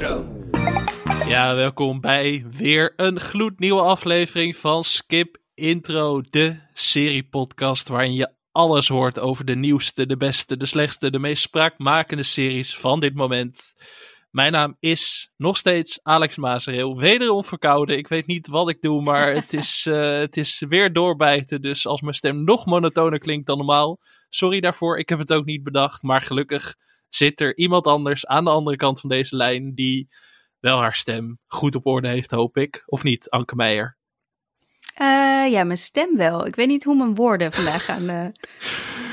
intro. Ja, welkom bij weer een gloednieuwe aflevering van Skip Intro, de serie-podcast waarin je alles hoort over de nieuwste, de beste, de slechtste, de meest spraakmakende series van dit moment. Mijn naam is nog steeds Alex Mazereel, wederom verkouden. Ik weet niet wat ik doe, maar het is, uh, het is weer doorbijten. Dus als mijn stem nog monotoner klinkt dan normaal, sorry daarvoor. Ik heb het ook niet bedacht, maar gelukkig zit er iemand anders aan de andere kant van deze lijn die wel haar stem goed op orde heeft, hoop ik. Of niet, Anke Meijer? Uh, ja, mijn stem wel. Ik weet niet hoe mijn woorden vandaag gaan, uh,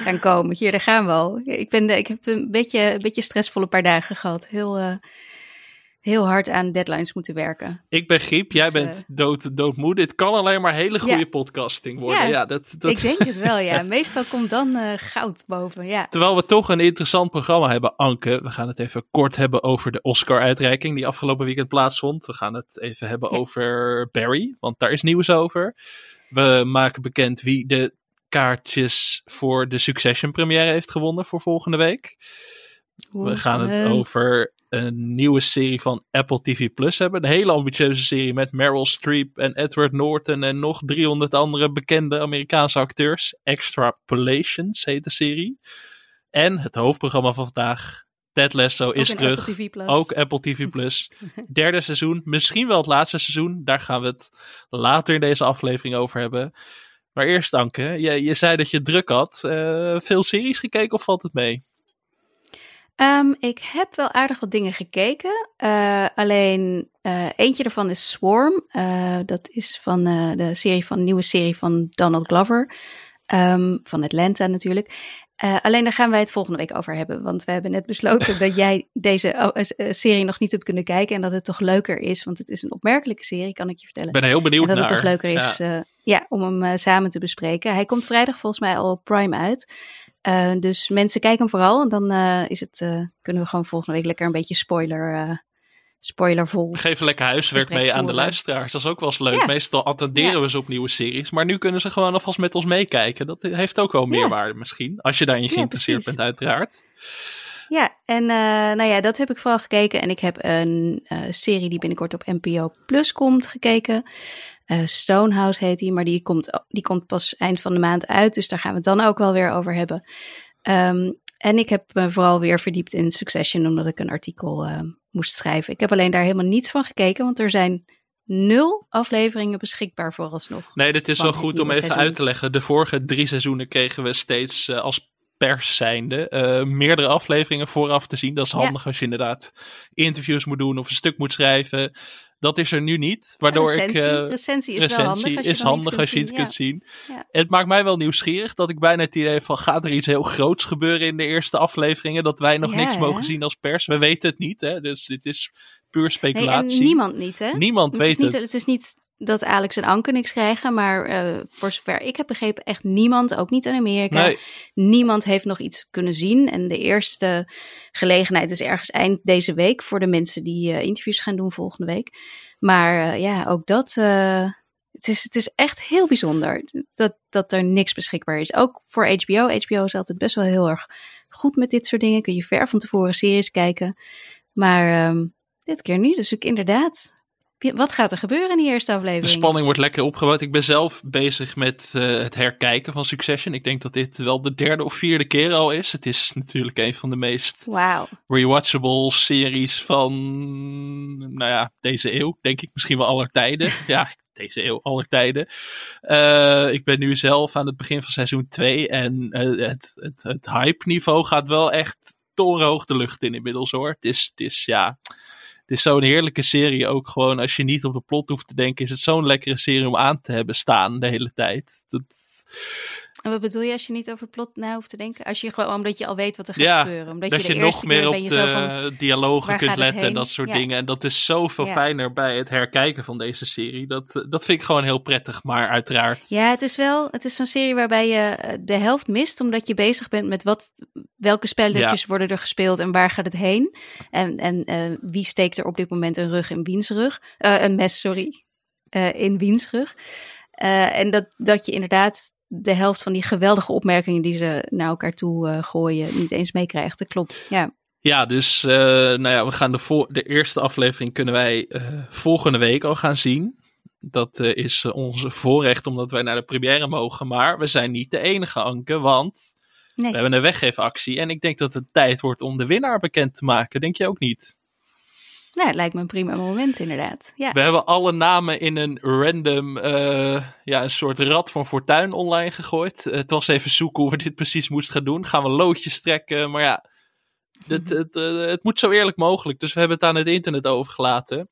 gaan komen. Hier, daar gaan we al. Ik, ben, ik heb een beetje, een beetje stressvolle paar dagen gehad. Heel, uh, heel hard aan deadlines moeten werken. Ik ben griep, jij dus, bent dood, doodmoe. Dit kan alleen maar hele goede ja. podcasting worden. Ja, ja dat, dat... ik denk het wel, ja. Meestal komt dan uh, goud boven, ja. Terwijl we toch een interessant programma hebben, Anke. We gaan het even kort hebben over de Oscar-uitreiking die afgelopen weekend plaatsvond. We gaan het even hebben ja. over Barry, want daar is nieuws over. We maken bekend wie de kaartjes voor de Succession première heeft gewonnen voor volgende week. Hoe we gaan het over een nieuwe serie van Apple TV Plus hebben. Een hele ambitieuze serie met Meryl Streep en Edward Norton en nog 300 andere bekende Amerikaanse acteurs. Extrapolations heet de serie. En het hoofdprogramma van vandaag, Ted Lasso, is terug. Apple. Ook Apple TV Plus. Derde seizoen, misschien wel het laatste seizoen. Daar gaan we het later in deze aflevering over hebben. Maar eerst, Anke, je, je zei dat je druk had. Uh, veel series gekeken of valt het mee? Um, ik heb wel aardig wat dingen gekeken. Uh, alleen uh, eentje daarvan is Swarm. Uh, dat is van de serie van nieuwe serie van Donald Glover. Um, van Atlanta natuurlijk. alleen daar gaan wij het volgende week over hebben. Want we hebben net besloten dat jij deze serie nog niet hebt kunnen kijken. En dat het toch leuker is. Want het is een opmerkelijke serie, kan ik je vertellen. Ik ben heel benieuwd en dat naar. het toch leuker is ja. ja om hem samen te bespreken. Hij komt vrijdag volgens mij al op Prime uit. Uh, dus mensen kijken hem vooral en dan uh, is het, uh, kunnen we gewoon volgende week lekker een beetje spoiler, spoilervol. Geven lekker huiswerk mee aan de luisteraars. Dat is ook wel eens leuk. Ja. Meestal attenderen ja. we ze op nieuwe series. Maar nu kunnen ze gewoon alvast met ons meekijken. Dat heeft ook wel meerwaarde ja. misschien. Als je daarin geïnteresseerd bent, uiteraard. Ja, en nou ja, dat heb ik vooral gekeken. En ik heb een serie die binnenkort op NPO Plus komt gekeken. Uh, Stonehouse heet die, maar die komt, die komt pas eind van de maand uit. Dus daar gaan we het dan ook wel weer over hebben. Um, en ik heb me vooral weer verdiept in Succession, omdat ik een artikel uh, moest schrijven. Ik heb alleen daar helemaal niets van gekeken, want er zijn nul afleveringen beschikbaar vooralsnog. Nee, dit is wel goed om even seizoen. uit te leggen. De vorige drie seizoenen kregen we steeds uh, als pers zijnde uh, meerdere afleveringen vooraf te zien. Dat is handig ja. als je inderdaad interviews moet doen of een stuk moet schrijven. Dat is er nu niet. Waardoor recensie. ik. Uh, recensie is recensie wel handig als je, is handig als je iets zien. kunt zien. Ja. Het maakt mij wel nieuwsgierig dat ik bijna het idee van gaat er iets heel groots gebeuren in de eerste afleveringen dat wij nog Ja, niks hè? mogen zien als pers. We weten het niet, hè? Dus dit is puur Nee, speculatie. en niemand niet, hè? Niemand het is weet niet, het. Het is niet dat Alex en Anke niks krijgen, maar eh, voor zover ik heb begrepen, echt niemand, ook niet in Amerika. Nee, Niemand heeft nog iets kunnen zien. En de eerste gelegenheid is ergens eind deze week voor de mensen die eh, interviews gaan doen volgende week. Maar eh, ja, ook dat. het, is, het is echt heel bijzonder dat, dat er niks beschikbaar is. Ook voor HBO. HBO is altijd best wel heel erg goed met dit soort dingen. Kun je ver van tevoren series kijken. Maar ehm, dit keer niet. Dus ik inderdaad. Wat gaat er gebeuren in die eerste aflevering? de spanning wordt lekker opgebouwd. Ik ben zelf bezig met eh, het herkijken van Succession. Ik denk dat dit wel de derde of vierde keer al is. Het is natuurlijk een van de meest Wauw. rewatchable series van, nou ja, deze eeuw. Denk ik misschien wel aller tijden. ja, deze eeuw, aller tijden. Eh, ik ben nu zelf aan het begin van seizoen 2 en eh, het, het, het hype niveau gaat wel echt torenhoog de lucht in inmiddels hoor. Het is, het is ja, het is zo'n heerlijke serie ook gewoon. Als je niet op de plot hoeft te denken, is het zo'n lekkere serie om aan te hebben staan de hele tijd. Dat, En wat bedoel je als je niet over het plot na hoeft te denken? Als je gewoon, omdat je al weet wat er gaat Ja, gebeuren. Omdat dat je je, de nog eerste keer meer op zo van... de dialogen kunt letten en dat soort Ja. dingen. En dat is zoveel Ja. fijner bij het herkijken van deze serie. Dat, eh, dat vind ik gewoon heel prettig, maar uiteraard. Ja, het is wel, het is zo'n serie waarbij je eh, de helft mist, omdat je bezig bent met wat, welke spelletjes worden er gespeeld en waar gaat het heen. En, en eh, wie steekt er op dit moment een rug in wiens rug, een mes, sorry, in wiens rug. En dat, dat je inderdaad de helft van die geweldige opmerkingen die ze naar elkaar toe eh, gooien niet eens meekrijgt. Dat klopt, ja. Ja, dus uh, nou ja, we gaan de, de eerste aflevering kunnen wij uh, volgende week al gaan zien. Dat is onze voorrecht omdat wij naar de première mogen. Maar we zijn niet de enige, Anke, want nee. we hebben een weggeefactie. En ik denk dat het tijd wordt om de winnaar bekend te maken. Denk je ook niet? Nou, het lijkt me een prima moment inderdaad. Ja. We hebben alle namen in een random, ja, een soort rad van fortuin online gegooid. het was even zoeken hoe we dit precies moesten gaan doen. Gaan we loodjes trekken, maar ja het, het, eh, het moet zo eerlijk mogelijk. Dus we hebben het aan het internet overgelaten.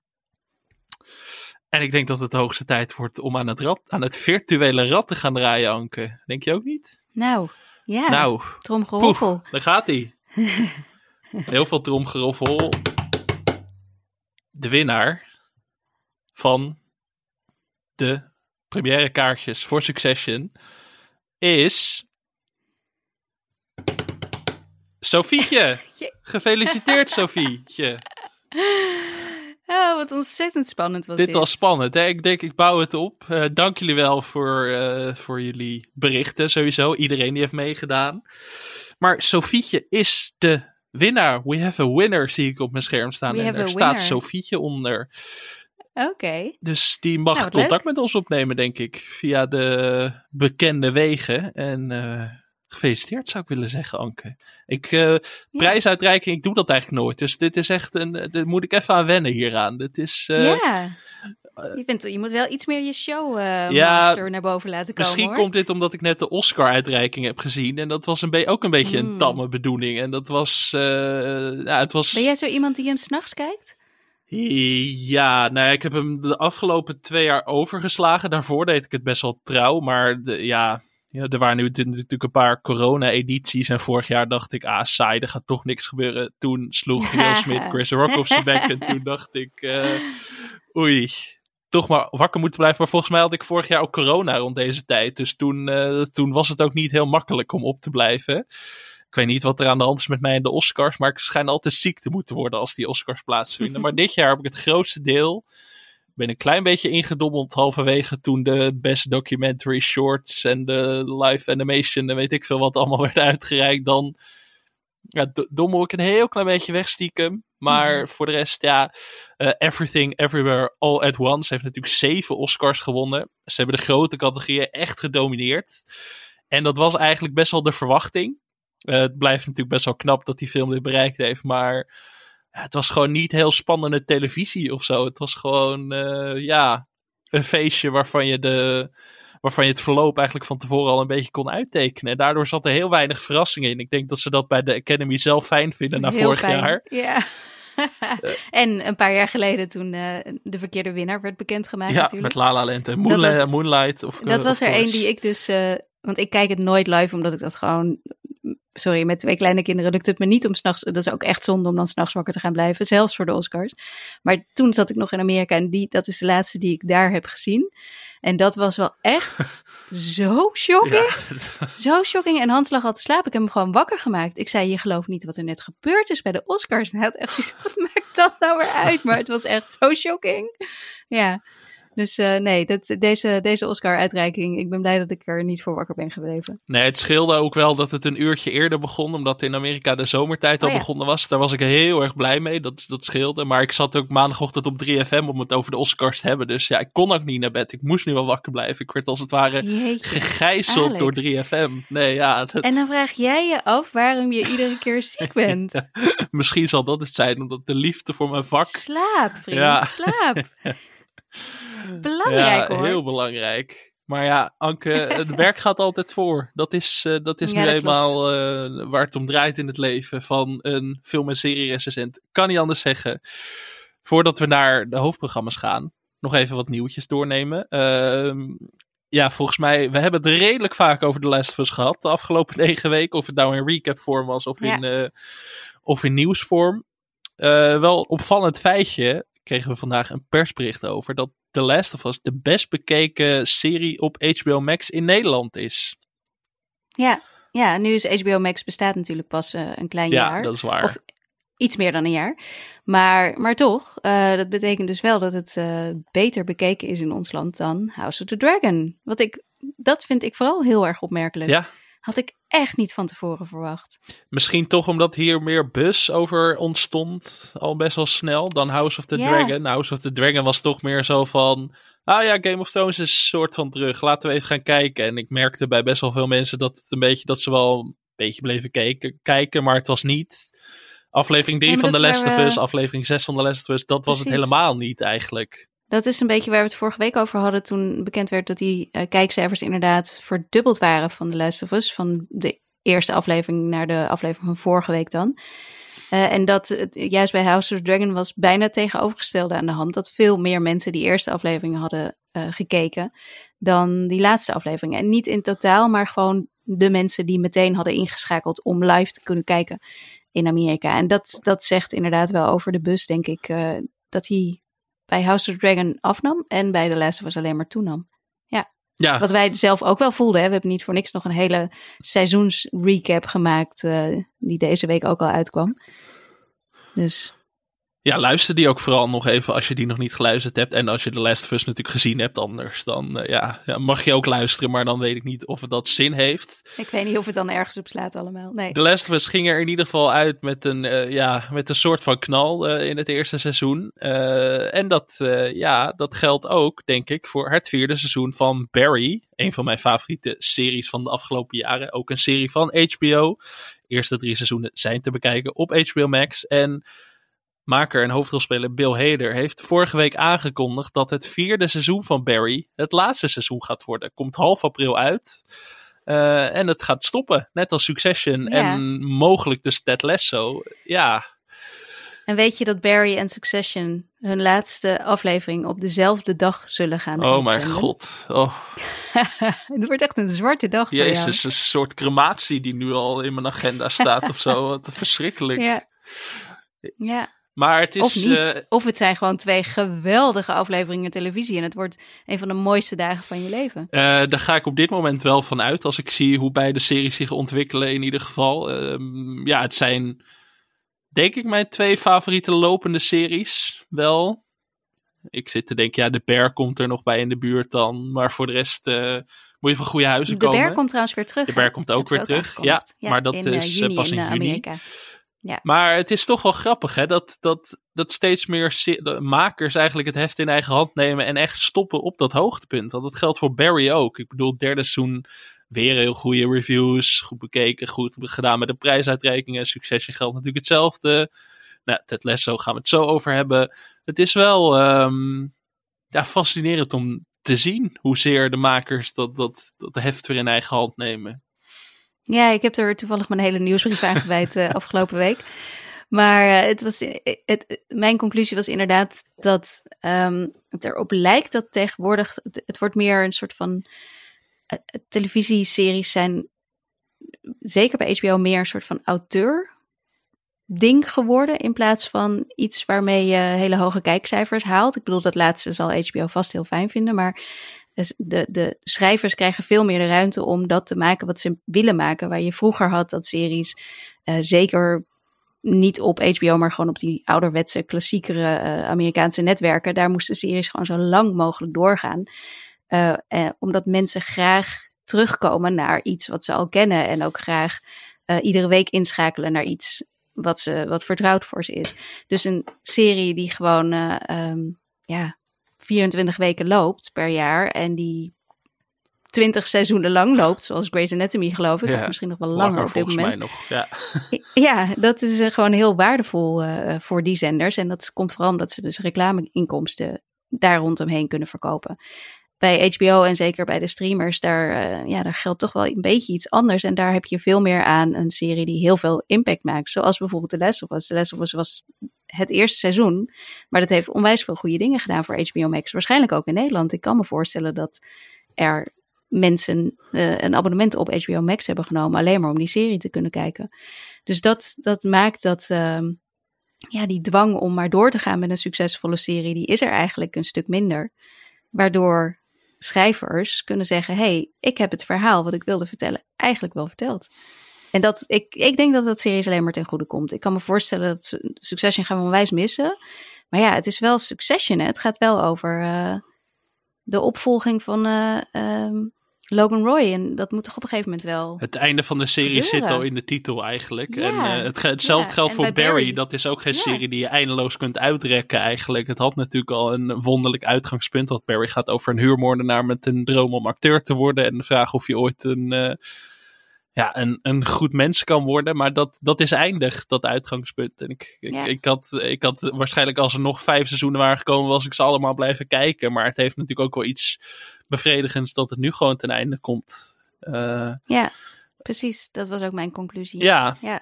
En ik denk dat het de hoogste tijd wordt om aan het, rad, aan het virtuele rad te gaan draaien, Anke. Denk je ook niet? Nou, ja. Nou, tromgeroffel. daar gaat hij. Heel veel tromgeroffel. De winnaar van de première kaartjes voor Succession is Sofietje! Gefeliciteerd, Sofietje! Oh, wat ontzettend spannend was dit. Dit was spannend, hè? Ik denk, ik bouw het op. Uh, dank jullie wel voor, uh, voor jullie berichten, sowieso. Iedereen die heeft meegedaan. Maar Sofietje is de winnaar. We have a winner, zie ik op mijn scherm staan. We en er staat Sofietje onder. Oké. Okay. Dus die mag nou, contact leuk. met ons opnemen, denk ik. Via de bekende wegen. En... Uh, gefeliciteerd zou ik willen zeggen, Anke. Ik, uh, prijsuitreiking, ik doe dat eigenlijk nooit. Dus dit is echt een, dit moet ik even aan wennen hieraan. Dit is... Uh, ja. Je, vindt, je moet wel iets meer je show ja, naar boven laten komen. Misschien hoor. komt dit omdat ik net de Oscar-uitreiking heb gezien. En dat was een ook een beetje mm. een tamme bedoeling. En dat was, ja, het was... Ben jij zo iemand die hem s'nachts kijkt? Ja, nou, ik heb hem de afgelopen twee jaar overgeslagen. Daarvoor deed ik het best wel trouw. Maar de, ja, ja, er waren nu natuurlijk een paar corona-edities. En vorig jaar dacht ik, ah, saai, er gaat toch niks gebeuren. Toen sloeg Will Smith Chris Rock op zijn bek. En toen dacht ik, uh, oei, toch maar wakker moeten blijven. Maar volgens mij had ik vorig jaar ook corona rond deze tijd. Dus toen, uh, toen was het ook niet heel makkelijk om op te blijven. Ik weet niet wat er aan de hand is met mij in de Oscars. Maar ik schijn altijd ziek te moeten worden als die Oscars plaatsvinden. maar dit jaar heb ik het grootste deel ben een klein beetje ingedommeld halverwege toen de best documentary shorts en de live animation en weet ik veel wat allemaal werd uitgereikt. Dan ja, dommel ik een heel klein beetje wegstiekem. Maar mhm. voor de rest, ja, uh, Everything Everywhere All at Once heeft natuurlijk zeven Oscars gewonnen. Ze hebben de grote categorieën echt gedomineerd. En dat was eigenlijk best wel de verwachting. Uh, het blijft natuurlijk best wel knap dat die film dit bereikt heeft, maar het was gewoon niet heel spannende televisie of zo. Het was gewoon, uh, ja, een feestje waarvan je, de, waarvan je het verloop eigenlijk van tevoren al een beetje kon uittekenen. En daardoor zat er heel weinig verrassing in. Ik denk dat ze dat bij de Academy zelf fijn vinden na vorig jaar. Ja. en een paar jaar geleden toen uh, de verkeerde winnaar werd bekendgemaakt ja, natuurlijk. met La La Land en Moonlight. Moonlight of, dat was er één die ik dus... Uh, want ik kijk het nooit live, omdat ik dat gewoon sorry, met twee kleine kinderen lukt het me niet om s'nachts. Dat is ook echt zonde om dan s'nachts wakker te gaan blijven, zelfs voor de Oscars. Maar toen zat ik nog in Amerika en die, dat is de laatste die ik daar heb gezien. En dat was wel echt zo shocking. Zo shocking. En Hans lag al te slapen. Ik heb hem gewoon wakker gemaakt. Ik zei: Je gelooft niet wat er net gebeurd is bij de Oscars. En hij had echt zoiets: Wat maakt dat nou weer uit? Maar het was echt zo shocking. Ja. Dus uh, nee, dat, deze, deze Oscar-uitreiking, ik ben blij dat ik er niet voor wakker ben gebleven. Nee, het scheelde ook wel dat het een uurtje eerder begon, omdat in Amerika de zomertijd al oh, ja. begonnen was. Daar was ik heel erg blij mee, dat, dat scheelde. Maar ik zat ook maandagochtend op 3FM om het over de Oscars te hebben. Dus ja, ik kon ook niet naar bed. Ik moest nu wel wakker blijven. Ik werd als het ware Jeetje, gegijzeld Alex. door 3FM. Nee, ja. Dat... En dan vraag jij je af waarom je iedere keer ziek bent. ja, misschien zal dat het zijn, omdat de liefde voor mijn vak... Slaap, vriend, ja. slaap. Belangrijk ja, hoor. heel belangrijk. Maar ja, Anke, het werk gaat altijd voor. Dat is, uh, dat is Ja, nu dat eenmaal uh, waar het om draait in het leven van een film- en serie-recensent. Kan niet anders zeggen. Voordat we naar de hoofdprogramma's gaan, nog even wat nieuwtjes doornemen. Ehm, ja, volgens mij, we hebben het redelijk vaak over de Last of Us gehad de afgelopen negen weken. Of het nou in recap vorm was of Ja. in, eh, of in nieuwsvorm. Eh, wel opvallend feitje, kregen we vandaag een persbericht over, dat The Last of Us de best bekeken serie op HBO Max in Nederland is. Ja, ja, nu is HBO Max bestaat natuurlijk pas eh, een klein Ja, jaar. dat is waar. Of iets meer dan een jaar. Maar, maar toch, eh, dat betekent dus wel dat het eh, beter bekeken is in ons land dan House of the Dragon. Wat ik, dat vind ik vooral heel erg opmerkelijk. ja, Had ik echt niet van tevoren verwacht. Misschien toch omdat hier meer bus over ontstond, al best wel snel, dan House of the Ja. Dragon. House of the Dragon was toch meer zo van, ah ja, Game of Thrones is een soort van terug, laten we even gaan kijken. En ik merkte bij best wel veel mensen dat het een beetje, dat ze wel een beetje bleven kijken, kijken maar het was niet aflevering 3 Nee, maar van The Last of Us, aflevering 6 van The Last of Us, dat was het helemaal niet eigenlijk. Dat is een beetje waar we het vorige week over hadden toen bekend werd dat die eh, kijkcijfers inderdaad verdubbeld waren van The Last of Us. Van de eerste aflevering naar de aflevering van vorige week dan. Eh, en dat juist bij House of Dragon was bijna tegenovergestelde aan de hand. Dat veel meer mensen die eerste aflevering hadden eh, gekeken dan die laatste aflevering. En niet in totaal, maar gewoon de mensen die meteen hadden ingeschakeld om live te kunnen kijken in Amerika. En dat, dat zegt inderdaad wel over de bus, denk ik, dat hij bij House of the Dragon afnam en bij The Last of Us alleen maar toenam. Ja, Wat wij zelf ook wel voelden. Hè? We hebben niet voor niks nog een hele seizoensrecap gemaakt, eh, die deze week ook al uitkwam. Dus Ja, luister die ook vooral nog even als je die nog niet geluisterd hebt. En als je de Last of Us natuurlijk gezien hebt anders. Dan eh, ja, ja, mag je ook luisteren, maar dan weet ik niet of het dat zin heeft. ik weet niet of het dan ergens op slaat allemaal. Nee. The Last of Us ging er in ieder geval uit met een, eh, ja, met een soort van knal eh, in het eerste seizoen. En dat, ja, dat geldt ook, denk ik, voor het vierde seizoen van Barry. Een van mijn favoriete series van de afgelopen jaren. Ook een serie van HBO. De eerste drie seizoenen zijn te bekijken op HBO Max. En maker en hoofdrolspeler Bill Hader heeft vorige week aangekondigd dat het vierde seizoen van Barry het laatste seizoen gaat worden. Komt half april uit. Eh, en het gaat stoppen, net als Succession Ja. en mogelijk dus Ted Lasso. Ja, En weet je dat Barry en Succession hun laatste aflevering op dezelfde dag zullen gaan oh mijn god. Oh, Het wordt echt een zwarte dag voor jezus, een soort crematie die nu al in mijn agenda staat of zo. Wat verschrikkelijk. Ja. ja. Maar het is... Of niet. eh, of het zijn gewoon twee geweldige afleveringen televisie. En het wordt een van de mooiste dagen van je leven. Eh, daar ga ik op dit moment wel van uit. Als ik zie hoe beide series zich ontwikkelen, in ieder geval. Ehm, ja, het zijn, denk ik, mijn twee favoriete lopende series. Wel. Ik zit te denken, ja, de Bear komt er nog bij in de buurt dan. Maar voor de rest eh, moet je van goede huizen De komen. Bear komt trouwens weer terug. De? Bear komt ook weer terug. Ja, maar dat in, is, juni pas in in juni. Amerika. Maar het is toch wel grappig, hè? Dat, dat, dat steeds meer makers eigenlijk het heft in eigen hand nemen en echt stoppen op dat hoogtepunt. Want dat geldt voor Barry ook. Ik bedoel, derde seizoen weer heel goede reviews, goed bekeken, goed gedaan met de prijsuitreikingen. Succession geldt natuurlijk hetzelfde. Nou, Ted Lasso gaan we het zo over hebben. Het is wel ehm, ja, fascinerend om te zien hoezeer de makers dat, dat, dat heft weer in eigen hand nemen. Ja, ik heb er toevallig mijn hele nieuwsbrief aan gewijd eh, afgelopen week. Maar eh, het was, eh, het, mijn conclusie was inderdaad dat ehm, het erop lijkt dat tegenwoordig, het, het wordt meer een soort van televisieseries zijn, zeker bij HBO, meer een soort van auteur ding geworden in plaats van iets waarmee je hele hoge kijkcijfers haalt. Ik bedoel, dat laatste zal HBO vast heel fijn vinden, maar dus de, de schrijvers krijgen veel meer de ruimte om dat te maken wat ze willen maken. Waar je vroeger had dat series, eh, zeker niet op HBO, maar gewoon op die ouderwetse, klassiekere eh, Amerikaanse netwerken. Daar moesten series gewoon zo lang mogelijk doorgaan. Eh, eh, omdat mensen graag terugkomen naar iets wat ze al kennen. En ook graag iedere week inschakelen naar iets wat, ze, wat vertrouwd voor ze is. Dus een serie die gewoon eh, ehm, ja, 24 weken loopt per jaar en die 20 seizoenen lang loopt, zoals Grey's Anatomy geloof ik, Ja, of misschien nog wel langer op dit moment. mij nog. Ja. Ja, dat is eh, gewoon heel waardevol eh, voor die zenders. En dat komt vooral omdat ze dus reclameinkomsten daar rondomheen kunnen verkopen. Bij HBO en zeker bij de streamers, daar, eh, ja, daar geldt toch wel een beetje iets anders. En daar heb je veel meer aan een serie die heel veel impact maakt. Zoals bijvoorbeeld The Last of Us. The Last of Us was het eerste seizoen, maar dat heeft onwijs veel goede dingen gedaan voor HBO Max. Waarschijnlijk ook in Nederland. Ik kan me voorstellen dat er mensen eh, een abonnement op HBO Max hebben genomen alleen maar om die serie te kunnen kijken. Dus dat, dat maakt dat ehm, ja, die dwang om maar door te gaan met een succesvolle serie, die is er eigenlijk een stuk minder. Waardoor schrijvers kunnen zeggen: hey, ik heb het verhaal wat ik wilde vertellen eigenlijk wel verteld. En dat, ik, ik denk dat dat series alleen maar ten goede komt. Ik kan me voorstellen dat Su- Succession gaan we onwijs missen. Maar ja, het is wel Succession. Hè? Het gaat wel over eh, de opvolging van eh, ehm, Logan Roy. En dat moet toch op een gegeven moment wel. Het einde van de serie gebeuren. zit al in de titel eigenlijk. Ja. En eh, het, hetzelfde Ja, geldt voor Barry. Barry- Dat is ook geen Ja. serie die je eindeloos kunt uitrekken eigenlijk. Het had natuurlijk al een wonderlijk uitgangspunt. Want Barry gaat over een huurmoordenaar met een droom om acteur te worden. En de vraag of je ooit een, eh, ja, een, een goed mens kan worden. Maar dat, dat is eindig, dat uitgangspunt. En ik, ik, Ja. ik, had, ik had waarschijnlijk als er nog vijf seizoenen waren gekomen, was ik ze allemaal blijven kijken. Maar het heeft natuurlijk ook wel iets bevredigends dat het nu gewoon ten einde komt. Eh, Ja, precies. Dat was ook mijn conclusie. ja, Ja.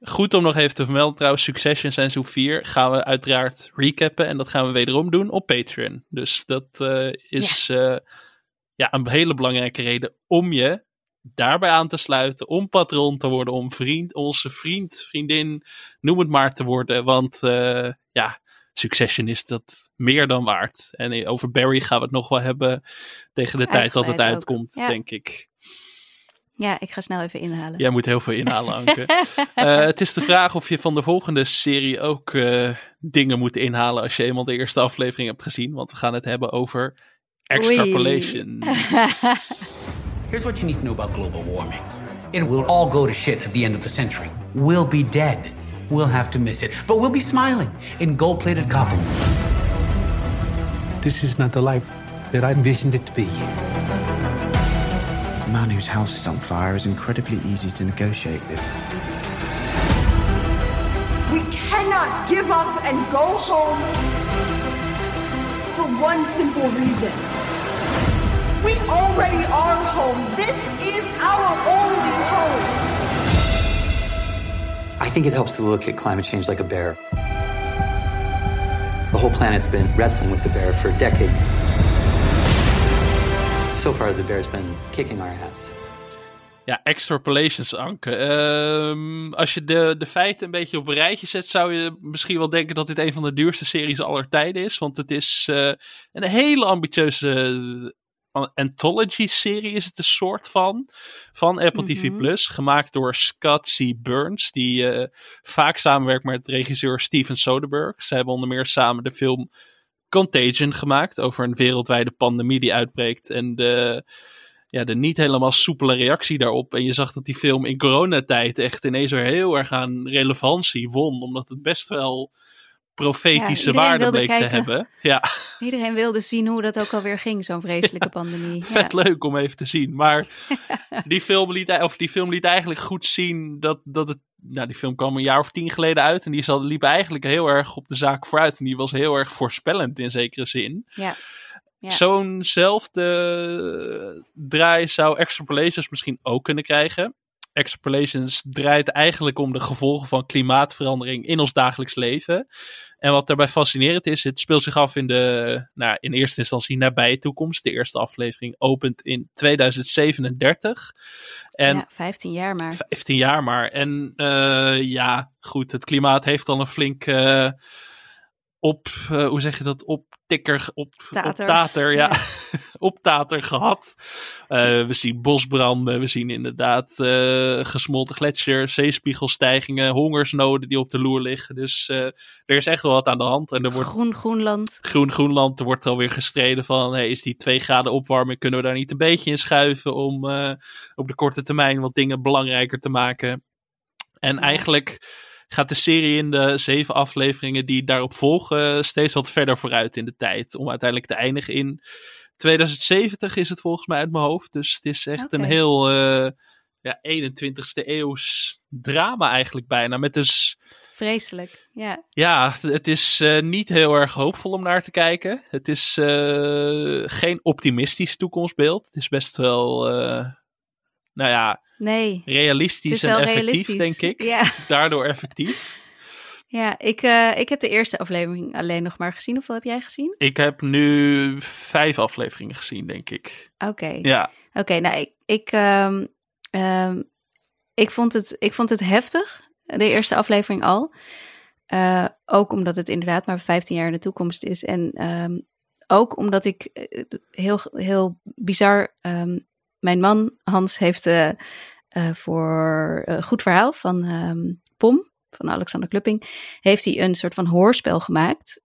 goed om nog even te vermelden trouwens. Succession seizoen 4 gaan we uiteraard recappen. En dat gaan we wederom doen op Patreon. Dus dat eh, is ja. ja, een hele belangrijke reden om je daarbij aan te sluiten. Om patroon te worden. Om vriend, onze vriend, vriendin, noem het maar te worden. Want eh, ja, Succession is dat meer dan waard. En over Barry gaan we het nog wel hebben tegen de tijd dat het uitkomt, Ja. denk ik. ja, ik ga snel even inhalen. Jij moet heel veel inhalen, Anke. Eh, het is de vraag of je van de volgende serie ook eh, dingen moet inhalen als je eenmaal de eerste aflevering hebt gezien. Want we gaan het hebben over extrapolation. Here's what you need to know about global warming. It will all go to shit at the end of the century. We'll be dead. We'll have to miss it. But we'll be smiling in gold plated coffins. This is not the life that I envisioned it to be. A man whose house is on fire is incredibly easy to negotiate with. We cannot give up and go home for one simple reason. We already are home. This is our only home. I think it helps to look at climate change like a bear. The whole planet's been wrestling with the bear for decades. So far, the bear's been kicking our ass. Ja, extrapolations, Anke. Ehm, als je de, de feiten een beetje op een rijtje zet, zou je misschien wel denken dat dit een van de duurste series aller tijden is. Want het is eh, een hele ambitieuze anthology-serie, is het een soort van. Van Apple TV Mhm. Plus. Gemaakt door Scott C. Burns, die eh, vaak samenwerkt met regisseur Steven Soderbergh. Ze hebben onder meer samen de film Contagion gemaakt. Over een wereldwijde pandemie die uitbreekt. En de ja, de niet helemaal soepele reactie daarop. En je zag dat die film in coronatijd echt ineens weer heel erg aan relevantie won. Omdat het best wel profetische waarde te hebben. Ja, Iedereen wilde zien hoe dat ook alweer ging, zo'n vreselijke pandemie. vet ja. leuk om even te zien. Maar die, film liet, of die film liet eigenlijk goed zien dat, dat het... Nou, die film kwam een jaar of tien geleden uit. En die zat, liep eigenlijk heel erg op de zaak vooruit. En die was heel erg voorspellend in zekere zin. Ja. Ja. Zo'nzelfde draai zou Extrapolations misschien ook kunnen krijgen. Extrapolations draait eigenlijk om de gevolgen van klimaatverandering in ons dagelijks leven. En wat daarbij fascinerend is, het speelt zich af in de, nou, in eerste instantie nabije toekomst. De eerste aflevering opent in 2037. En ja, 15 jaar maar. 15 jaar maar. En eh, ja, goed, het klimaat heeft al een flink eh, op, eh, hoe zeg je dat, optikker, op, Tater. op tater, ja, Ja. op tater gehad. Eh, we zien bosbranden, we zien inderdaad eh, gesmolten gletsjers, zeespiegelstijgingen, hongersnoden die op de loer liggen. Dus er is echt wel wat aan de hand. En er wordt Groen Groenland. Groen Groenland, er wordt alweer gestreden van, hey, is die 2 graden opwarming, kunnen we daar niet een beetje in schuiven om op de korte termijn wat dingen belangrijker te maken. En Ja. eigenlijk gaat de serie in de zeven afleveringen die daarop volgen steeds wat verder vooruit in de tijd. Om uiteindelijk te eindigen in 2070 is het volgens mij uit mijn hoofd. Dus het is echt een heel eh, ja, 21ste eeuws drama eigenlijk bijna. Met dus Vreselijk. Ja. ja, het is eh, niet heel erg hoopvol om naar te kijken. Het is eh, geen optimistisch toekomstbeeld. Het is best wel, eh, nou ja, Nee. Realistisch is en effectief, realistisch. denk ik. Ja, Daardoor effectief. ja ik, eh, ik heb de eerste aflevering alleen nog maar gezien. Hoeveel heb jij gezien? Ik heb nu vijf afleveringen gezien, denk ik. Oké. Ja, Oké, nou, ik, ik, ehm, ehm, ik, vond het, ik vond het heftig, de eerste aflevering al. Eh, ook omdat het inderdaad maar 15 jaar in de toekomst is. En ehm, ook omdat ik eh, heel, heel bizar. Mijn man Hans heeft eh, eh, voor eh, Goed Verhaal van ehm, POM, van Alexander Klupping, heeft hij een soort van hoorspel gemaakt.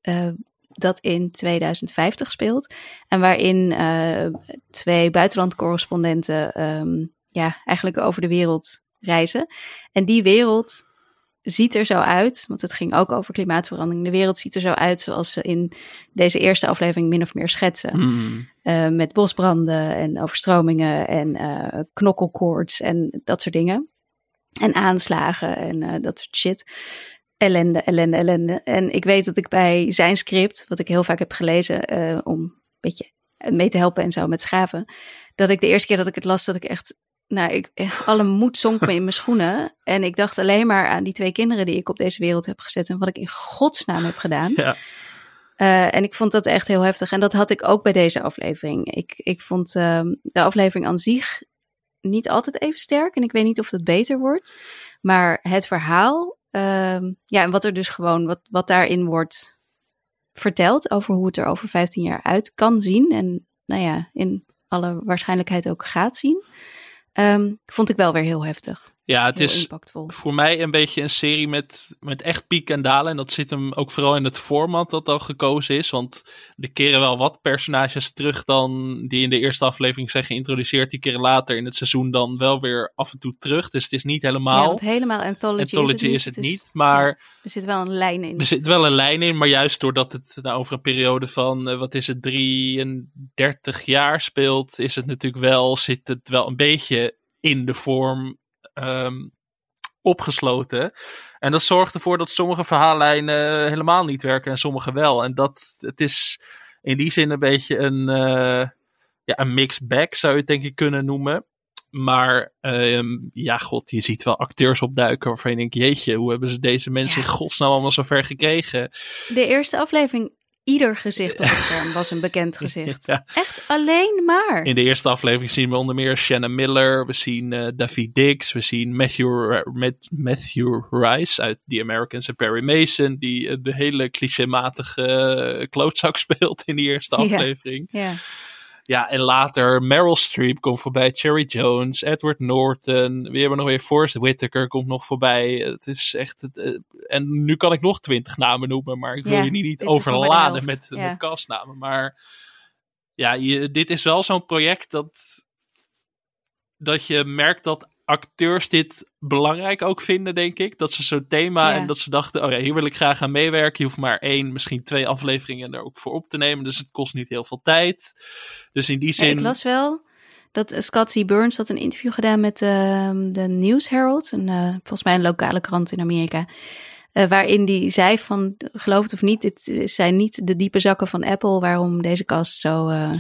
dat in 2050 speelt. En waarin uh, twee buitenlandcorrespondenten um, ja, eigenlijk over de wereld reizen. En die wereld ziet er zo uit, want het ging ook over klimaatverandering. De wereld ziet er zo uit zoals ze in deze eerste aflevering min of meer schetsen. Hmm. Uh, met bosbranden en overstromingen en uh, knokkelkoorts en dat soort dingen. En aanslagen en uh, dat soort shit. Ellende, ellende, ellende. En ik weet dat ik bij zijn script, wat ik heel vaak heb gelezen om een beetje mee te helpen en zo met schaven, dat ik de eerste keer dat ik het las, dat ik echt nou, ik, alle moed zonk me in mijn schoenen. En ik dacht alleen maar aan die twee kinderen die ik op deze wereld heb gezet. En wat ik in godsnaam heb gedaan. Ja. Uh, en ik vond dat echt heel heftig. En dat had ik ook bij deze aflevering. Ik, ik vond uh, de aflevering aan zich niet altijd even sterk. En ik weet niet of het beter wordt. Maar het verhaal. Uh, ja, en wat er dus gewoon. Wat, wat daarin wordt verteld. Over hoe het er over 15 jaar uit kan zien. En nou ja, in alle waarschijnlijkheid ook gaat zien. Um, vond ik wel weer heel heftig. Ja, het heel is impactvol. voor mij een beetje een serie met, met echt piek en dalen. En dat zit hem ook vooral in het format dat al gekozen is. Want er keren wel wat personages terug dan die in de eerste aflevering zijn geïntroduceerd. Die keren later in het seizoen dan wel weer af en toe terug. Dus het is niet helemaal... Ja, want helemaal anthology, Anthology is is het het niet. niet, maar Er zit wel een lijn in. er zit wel een lijn in. Maar juist doordat het nou over een periode van, eh, wat is het, 33 jaar speelt, is het natuurlijk wel, zit het wel een beetje in de vorm ehm, opgesloten. En dat zorgt ervoor dat sommige verhaallijnen helemaal niet werken en sommige wel. En dat, het is in die zin een beetje een, eh, ja, een mixed bag, zou je het denk ik kunnen noemen. Maar ehm, ja, god, je ziet wel acteurs opduiken waarvan je denkt, jeetje, hoe hebben ze deze mensen Ja. in godsnaam allemaal zo ver gekregen? De eerste aflevering, ieder gezicht op het scherm was een bekend gezicht. Ja. Echt alleen maar. In de eerste aflevering zien we onder meer Shannon Miller, we zien eh, David Dix, we zien Matthew, Ri- Matt- Matthew Rice uit The Americans en Perry Mason, die eh, de hele clichématige eh, klootzak speelt in die eerste aflevering. Ja. Ja, en later Meryl Streep komt voorbij, Cherry Jones, Edward Norton, we hebben nog weer Forrest Whitaker komt nog voorbij. Het is echt, het, eh, en nu kan ik nog twintig namen noemen, maar ik wil Ja, je niet, overladen met, ja. met castnamen. Maar ja, je, dit is wel zo'n project dat, dat je merkt dat acteurs dit belangrijk ook vinden, denk ik. Dat ze zo'n thema Ja. en dat ze dachten, oh ja, hier wil ik graag aan meewerken. Je hoeft maar één, misschien twee afleveringen er ook voor op te nemen. Dus het kost niet heel veel tijd. Dus in die Ja, zin... ik las wel dat Scott C. Burns had een interview gedaan met ehm, de News Herald. Een, eh, volgens mij een lokale krant in Amerika. eh, waarin die zei van, geloof het of niet, dit zijn niet de diepe zakken van Apple waarom deze cast zo, eh,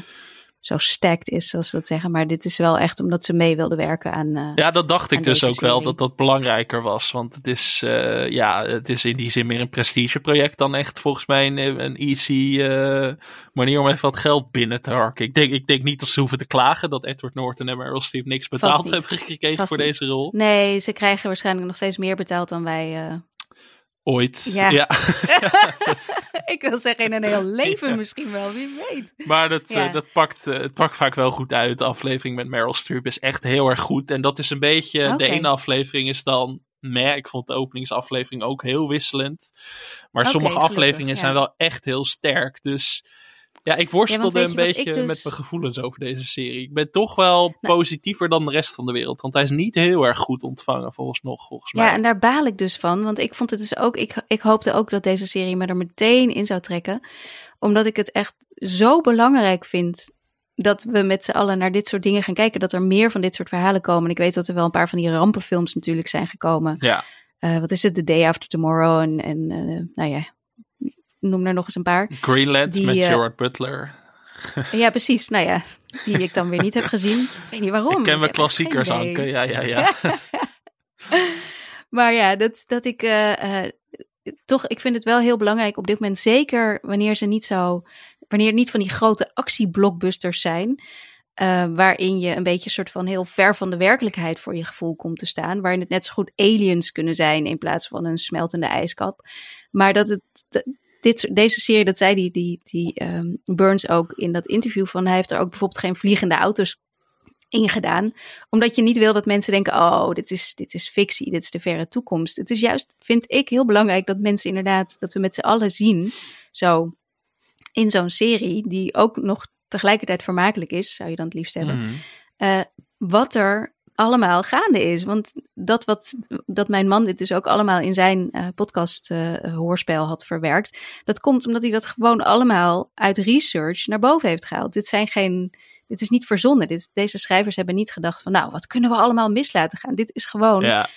zo stacked is, zoals ze dat zeggen. Maar dit is wel echt omdat ze mee wilden werken aan... eh, Ja, dat dacht ik dus ook wel, dat dat belangrijker was. Want het is, eh, ja, het is in die zin meer een prestigeproject dan echt volgens mij een, een easy eh, manier om even wat geld binnen te harken. Ik denk, ik denk niet dat ze hoeven te klagen dat Edward Norton en Meryl Streep niks betaald hebben gekregen Vast voor niet. deze rol. Nee, ze krijgen waarschijnlijk nog steeds meer betaald dan wij. Ooit. Ja. Ja. ik wil zeggen in een heel leven Ja. misschien wel, wie weet. Maar dat, Ja. eh, dat pakt, eh, het pakt vaak wel goed uit. De aflevering met Meryl Streep is echt heel erg goed. En dat is een beetje, de ene aflevering is dan meh. Ik vond de openingsaflevering ook heel wisselend. Maar sommige afleveringen zijn wel echt heel sterk. Dus ja, ik worstelde een beetje dus- met mijn gevoelens over deze serie. Ik ben toch wel Nou- positiever dan de rest van de wereld. Want hij is niet heel erg goed ontvangen volgens nog, volgens mij. Ja, en daar baal ik dus van. Want ik vond het dus ook. Ik, ik hoopte ook dat deze serie me er meteen in zou trekken. Omdat ik het echt zo belangrijk vind. Dat we met z'n allen naar dit soort dingen gaan kijken. Dat er meer van dit soort verhalen komen. En ik weet dat er wel een paar van die rampenfilms natuurlijk zijn gekomen. Ja, Eh, wat is het? The Day After Tomorrow. En, en eh, nou ja, noem er nog eens een paar. Greenland Die, met eh, Gerard Butler. Ja, precies. Nou ja, die ik dan weer niet heb gezien. Ik weet niet waarom. ik ken echt klassiekers. Anke. Ja, ja, ja. Maar ja, dat, dat ik eh, eh, toch, ik vind het wel heel belangrijk op dit moment, zeker wanneer ze niet zo, wanneer het niet van die grote actieblockbusters zijn, waarin je een beetje soort van heel ver van de werkelijkheid voor je gevoel komt te staan, waarin het net zo goed aliens kunnen zijn in plaats van een smeltende ijskap. Maar dat het, dit, deze serie, dat zei die, die, die ehm, Burns ook in dat interview van, hij heeft er ook bijvoorbeeld geen vliegende auto's ingedaan. Omdat je niet wil dat mensen denken: oh, dit is, dit is fictie, dit is de verre toekomst. Het is juist, vind ik, heel belangrijk dat mensen inderdaad, dat we met z'n allen zien, zo in zo'n serie, die ook nog tegelijkertijd vermakelijk is, zou je dan het liefst hebben, Mhm. eh, wat er allemaal gaande is. Want dat wat dat mijn man dit dus ook allemaal in zijn eh, podcast eh, hoorspel had verwerkt, dat komt omdat hij dat gewoon allemaal uit research naar boven heeft gehaald. Dit zijn geen, dit is niet verzonnen. Dit, deze schrijvers hebben niet gedacht van, nou, wat kunnen we allemaal mis laten gaan? Dit is gewoon Ja,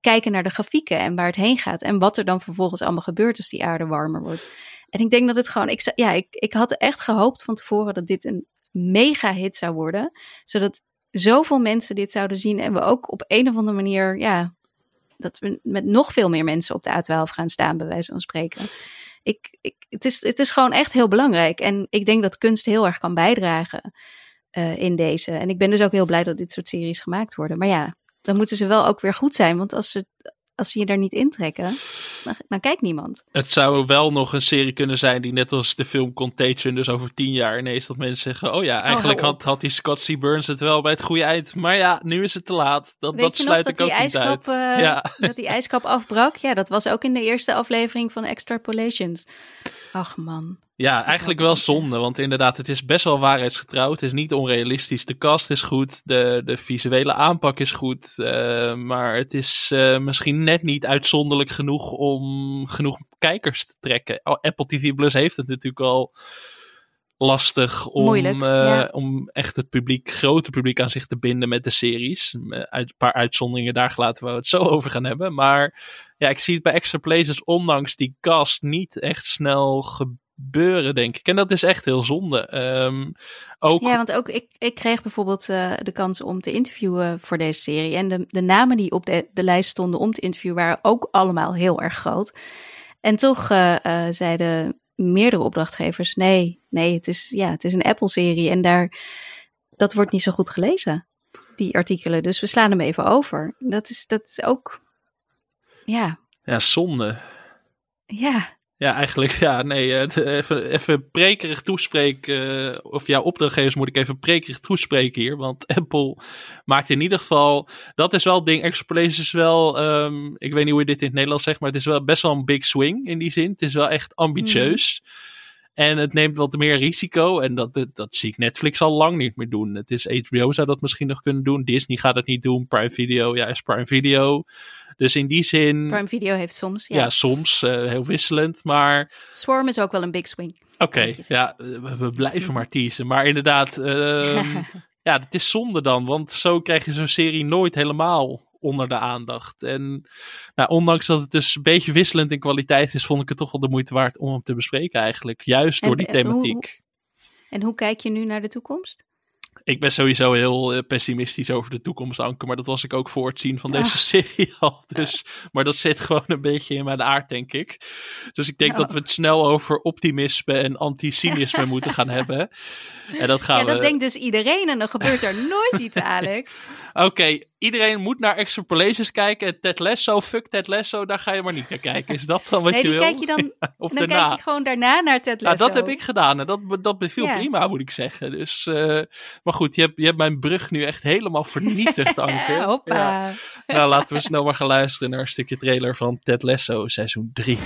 kijken naar de grafieken en waar het heen gaat. En wat er dan vervolgens allemaal gebeurt als die aarde warmer wordt. En ik denk dat het gewoon, ik, ja, ik, ik had echt gehoopt van tevoren dat dit een mega hit zou worden. Zodat zoveel mensen dit zouden zien. En we ook op een of andere manier, ja, dat we met nog veel meer mensen op de A12 gaan staan, bij wijze van spreken. Ik, ik, het, is, het is gewoon echt heel belangrijk. En ik denk dat kunst heel erg kan bijdragen eh, in deze. En ik ben dus ook heel blij dat dit soort series gemaakt worden. Maar ja, dan moeten ze wel ook weer goed zijn. Want als ze, als ze je daar niet intrekken, dan, dan kijkt niemand. het zou wel nog een serie kunnen zijn die net als de film Contagion, dus over tien jaar ineens dat mensen zeggen, oh ja, eigenlijk hou op. had, had die Scott C. Burns het wel bij het goede eind. Maar ja, nu is het te laat. Dat, Weet dat je sluit nog ik dat die, ook niet ijskap, uit. eh, ja. dat die ijskap afbrak? Ja, dat was ook in de eerste aflevering van Extrapolations. Ach man. Ja, eigenlijk wel zonde. Want inderdaad, het is best wel waarheidsgetrouw. Het is niet onrealistisch. De cast is goed. De, de visuele aanpak is goed. eh, maar het is eh, misschien net niet uitzonderlijk genoeg om genoeg kijkers te trekken. Oh, Apple TV Plus heeft het natuurlijk al lastig om, Moeilijk, eh, ja. om echt het publiek, grote publiek aan zich te binden met de series. Uit een paar uitzonderingen daar gelaten waar we het zo over gaan hebben. Maar ja, ik zie het bij Extra Places ondanks die cast niet echt snel gebeuren, denk ik. En dat is echt heel zonde. Ehm, ook, Ja, want ook ik, ik kreeg bijvoorbeeld eh, de kans om te interviewen voor deze serie. En de, de namen die op de, de lijst stonden om te interviewen waren ook allemaal heel erg groot. En toch eh, eh, zeiden meerdere opdrachtgevers: nee, nee, het is, ja, het is een Apple-serie. En daar, dat wordt niet zo goed gelezen, die artikelen. Dus we slaan hem even over. Dat is, dat is ook. Ja, ja, zonde. ja. Ja, eigenlijk, ja, nee, eh, even, even prekerig toespreken. eh, of ja, opdrachtgevers moet ik even prekerig toespreken hier. Want Apple maakt in ieder geval, dat is wel het ding. Explace is wel, ehm, ik weet niet hoe je dit in het Nederlands zegt, maar het is wel best wel een big swing in die zin. Het is wel echt ambitieus. En het neemt wat meer risico. En dat, dat, dat zie ik Netflix al lang niet meer doen. Het is HBO zou dat misschien nog kunnen doen. Disney gaat het niet doen. Prime Video, ja, is Prime Video. Dus in die zin, Prime Video heeft soms. Ja. ja, soms eh, heel wisselend. Maar Swarm is ook wel een big swing. Oké, ja, we, we blijven maar teasen. Maar inderdaad, ehm, ja, het is zonde dan. Want zo krijg je zo'n serie nooit helemaal onder de aandacht. En nou, ondanks dat het dus een beetje wisselend in kwaliteit is, vond ik het toch wel de moeite waard om hem te bespreken eigenlijk. Juist En- door die en hoe- thematiek. En hoe kijk je nu naar de toekomst? Ik ben sowieso heel eh, pessimistisch over de toekomst, Anke. Maar dat was ik ook voor het zien van deze Ah. serie al. Dus, maar dat zit gewoon een beetje in mijn aard, denk ik. Dus ik denk Oh. dat we het snel over optimisme en anti-cynisme moeten gaan hebben. En dat gaan Ja, dat we... denkt dus iedereen en dan gebeurt er nooit iets, Alex. Oké, iedereen moet naar Extrapolations kijken. En Ted Lasso, fuck Ted Lasso, daar ga je maar niet naar kijken. Is dat dan wat Nee, je die wil? kijk je dan, of dan daarna? kijk je gewoon daarna naar Ted Nou, Lasso. dat heb ik gedaan en dat, dat beviel Ja. prima, moet ik zeggen. Dus, eh, maar goed, je hebt, je hebt mijn brug nu echt helemaal vernietigd, Anke. Hoppa. Ja. Nou, laten we snel maar gaan luisteren naar een stukje trailer van Ted Lasso, seizoen 3.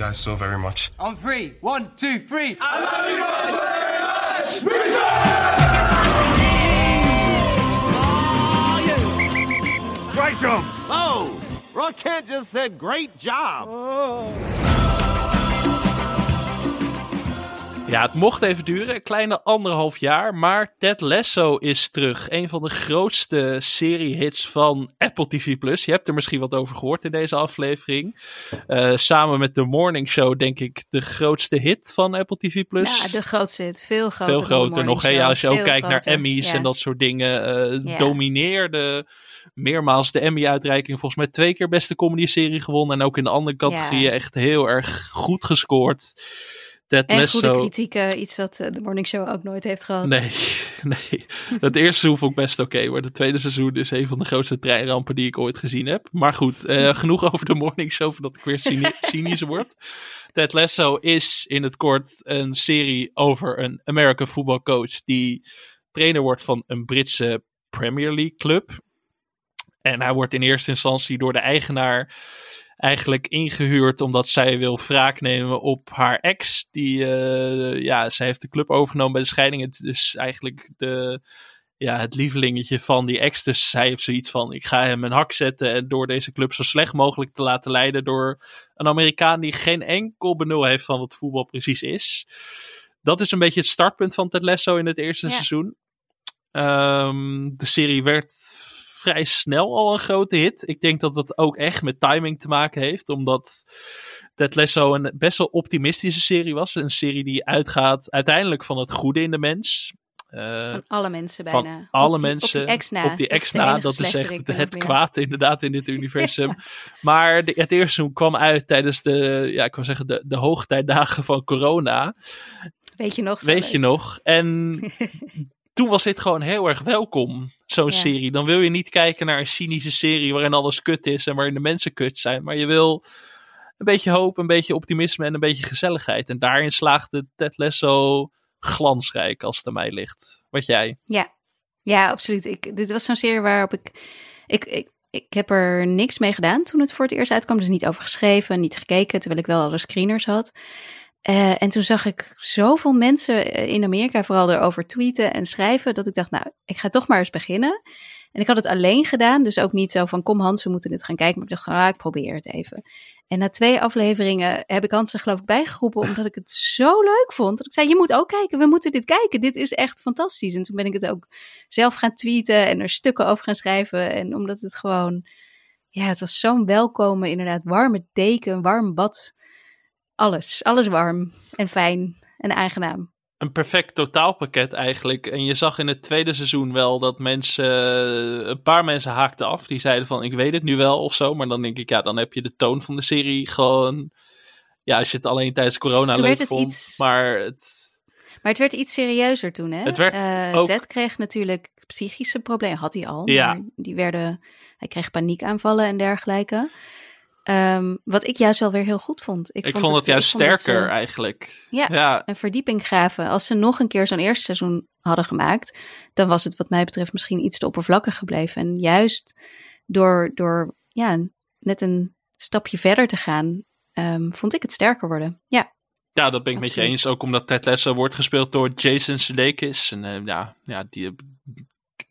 guys so very much. On three, one, two, three. I love you guys so very much. Richard! Great job. Oh, Rock can't just said great job. Oh. Ja, het mocht even duren, een kleine anderhalf jaar, maar Ted Lasso is terug. Een van de grootste seriehits van Apple TV+. Je hebt er misschien wat over gehoord in deze aflevering. Eh, samen met The Morning Show denk ik de grootste hit van Apple TV+. Ja, de grootste hit. Veel groter. Veel groter nog. Hè? Ja, Show. als je ook kijkt naar. Emmys Ja. en dat soort dingen. eh, Ja. Domineerde meermaals de Emmy-uitreiking. Volgens mij twee keer beste comedy-serie gewonnen. En ook in de andere categorieën Ja. echt heel erg goed gescoord. Ted En Lasso. goede kritiek, iets dat eh, de Morning Show ook nooit heeft gehad. Nee, nee. Het eerste seizoen vond ik best oké, maar het tweede seizoen is een van de grootste treinrampen die ik ooit gezien heb. Maar goed, eh, genoeg over de morning show voordat ik weer cyni- cynisch word. Ted Lasso is in het kort een serie over een American voetbalcoach die trainer wordt van een Britse Premier League club. En hij wordt in eerste instantie door de eigenaar eigenlijk ingehuurd omdat zij wil wraak nemen op haar ex. Die, eh, ja, zij heeft de club overgenomen bij de scheiding. Het is eigenlijk de, ja, het lievelingetje van die ex. Dus zij heeft zoiets van, ik ga hem een hak zetten en door deze club zo slecht mogelijk te laten leiden door een Amerikaan die geen enkel benul heeft van wat voetbal precies is. Dat is een beetje het startpunt van Ted Lasso in het eerste Ja. seizoen. Ehm, de serie werd vrij snel al een grote hit. Ik denk dat dat ook echt met timing te maken heeft, omdat Ted Lasso een best wel optimistische serie was. Een serie die uitgaat uiteindelijk van het goede in de mens. Eh, Van alle mensen van bijna. alle Op die- mensen. Op die ex na. Op die Dat ex is na, dat echt het kwaad inderdaad in dit universum. Maar de, het eerste seizoen kwam uit tijdens de, ja, ik wil zeggen, de, de hoogtijdagen van corona. Weet je nog? Weet leuk. je nog? En toen was dit gewoon heel erg welkom, zo'n Ja. serie. Dan wil je niet kijken naar een cynische serie waarin alles kut is en waarin de mensen kut zijn. Maar je wil een beetje hoop, een beetje optimisme en een beetje gezelligheid. En daarin slaagde Ted Lasso glansrijk als het aan mij ligt. Wat jij? Ja, ja absoluut. Ik, dit was zo'n serie waarop ik, ik, ik... Ik heb er niks mee gedaan toen het voor het eerst uitkwam. Dus niet over geschreven, niet gekeken, terwijl ik wel alle screeners had. Eh, en toen zag ik zoveel mensen eh, in Amerika vooral erover tweeten en schrijven, dat ik dacht, nou, ik ga toch maar eens beginnen. En ik had het alleen gedaan, dus ook niet zo van, kom Hans, we moeten dit gaan kijken. Maar ik dacht, ah, ik probeer het even. En na twee afleveringen heb ik Hans er geloof ik bijgeroepen, omdat ik het zo leuk vond. Dat ik zei, je moet ook kijken, we moeten dit kijken. Dit is echt fantastisch. En toen ben ik het ook zelf gaan tweeten en er stukken over gaan schrijven. En omdat het gewoon, ja, het was zo'n welkome, inderdaad, warme deken, warm bad. Alles, alles warm en fijn en aangenaam. een perfect totaalpakket eigenlijk. En je zag in het tweede seizoen wel dat mensen, een paar mensen haakten af. Die zeiden van, ik weet het nu wel of zo. Maar dan denk ik, ja, dan heb je de toon van de serie gewoon... Ja, als je het alleen tijdens corona Toen leuk werd het vond. iets- Maar het... Maar het werd iets serieuzer toen, hè? Het werd Eh, ook- Ted kreeg natuurlijk psychische problemen. Had hij al. Ja. Maar die werden... Hij kreeg paniekaanvallen en dergelijke. Ehm, wat ik juist wel weer heel goed vond. Ik, vond, het juist sterker ze eigenlijk. Ja. ja. een verdieping gaven. Als ze nog een keer zo'n eerste seizoen hadden gemaakt... dan was het wat mij betreft misschien iets te oppervlakkig gebleven. En juist door, door ja, net een stapje verder te gaan... ehm, vond ik het sterker worden. Ja. Ja, dat ben ik met je eens. Ook omdat Ted Lasso wordt gespeeld door Jason Sudeikis. En eh, ja, ja, die eh,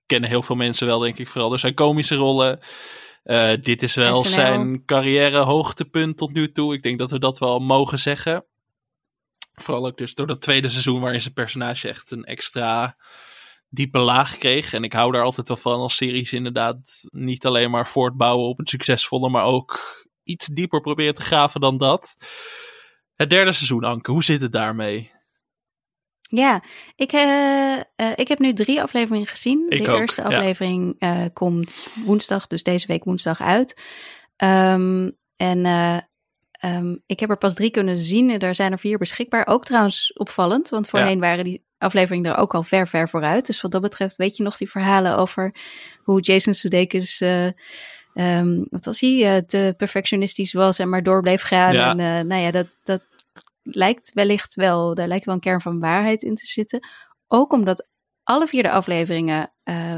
kennen heel veel mensen wel, denk ik. Vooral door zijn komische rollen. Eh, dit is wel SNL. zijn carrière hoogtepunt tot nu toe. Ik denk dat we dat wel mogen zeggen. Vooral ook dus door dat tweede seizoen waarin zijn personage echt een extra diepe laag kreeg. En ik hou daar altijd wel van als series inderdaad niet alleen maar voortbouwen op het succesvolle, maar ook iets dieper proberen te graven dan dat. Het derde seizoen, Anke, hoe zit het daarmee? Ja, ik, eh, eh, ik heb nu drie afleveringen gezien. Ik de ook, eerste ja. aflevering eh, komt woensdag, dus deze week woensdag uit. Ehm, en eh, ehm, ik heb er pas drie kunnen zien. Er zijn er vier beschikbaar. Ook trouwens opvallend, want voorheen waren die afleveringen er ook al ver, ver vooruit. Dus wat dat betreft weet je nog die verhalen over hoe Jason Sudeikis... ehm, wat was hij? te perfectionistisch was en maar door bleef gaan. Ja. En nou ja, dat, dat lijkt wellicht wel, daar lijkt wel een kern van waarheid in te zitten. Ook omdat alle vier de afleveringen eh,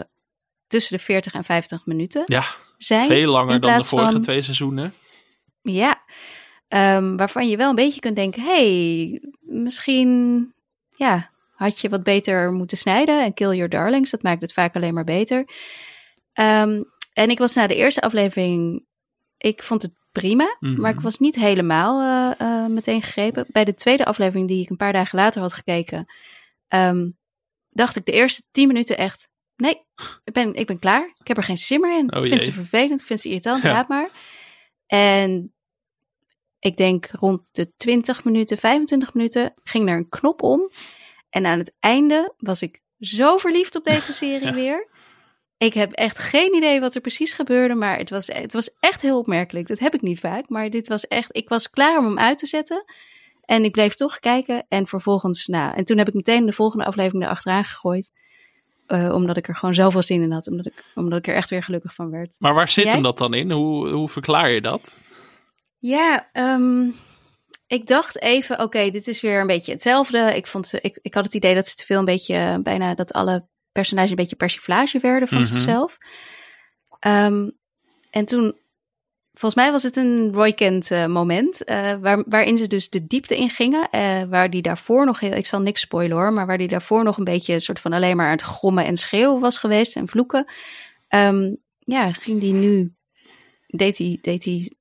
tussen de 40 en 50 minuten Ja, zijn. veel langer dan de vorige van- twee seizoenen. Ja, Ehm, waarvan je wel een beetje kunt denken: hey, misschien ja, had je wat beter moeten snijden. En Kill Your Darlings, dat maakt het vaak alleen maar beter. Ehm, en ik was na de eerste aflevering, ik vond het prima, Mhm. maar ik was niet helemaal eh, eh, meteen gegrepen. Bij de tweede aflevering, die ik een paar dagen later had gekeken, ehm, dacht ik de eerste tien minuten echt: nee, ik ben, ik ben klaar. Ik heb er geen zin meer in. Oh ik vind jee. ze vervelend, ik vind ze irritant, Ja. laat maar. En ik denk rond de 20 minuten, 25 minuten ging er een knop om. En aan het einde was ik zo verliefd op deze serie Ja. weer. Ik heb echt geen idee wat er precies gebeurde, maar het was, het was echt heel opmerkelijk. Dat heb ik niet vaak, maar dit was echt. Ik was klaar om hem uit te zetten. En ik bleef toch kijken. En vervolgens, nou, en toen heb ik meteen de volgende aflevering erachteraan gegooid. Uh, omdat ik er gewoon zoveel zin in had. Omdat ik, omdat ik er echt weer gelukkig van werd. Maar waar zit hem dat dan in? Hoe, hoe verklaar je dat? Ja, um, ik dacht even, oké, dit is weer een beetje hetzelfde. Ik, vond, ik, ik had het idee dat ze te veel een beetje, bijna dat alle personages een beetje persiflage werden van mm -hmm. zichzelf. Um, en toen, volgens mij was het een Roy Kent uh, moment, uh, waar, waarin ze dus de diepte in gingen. Uh, waar die daarvoor nog, heel, ik zal niks spoilen hoor, maar waar die daarvoor nog een beetje een soort van alleen maar aan het grommen en schreeuwen was geweest en vloeken. Um, ja, ging die nu, deed hij, deed hij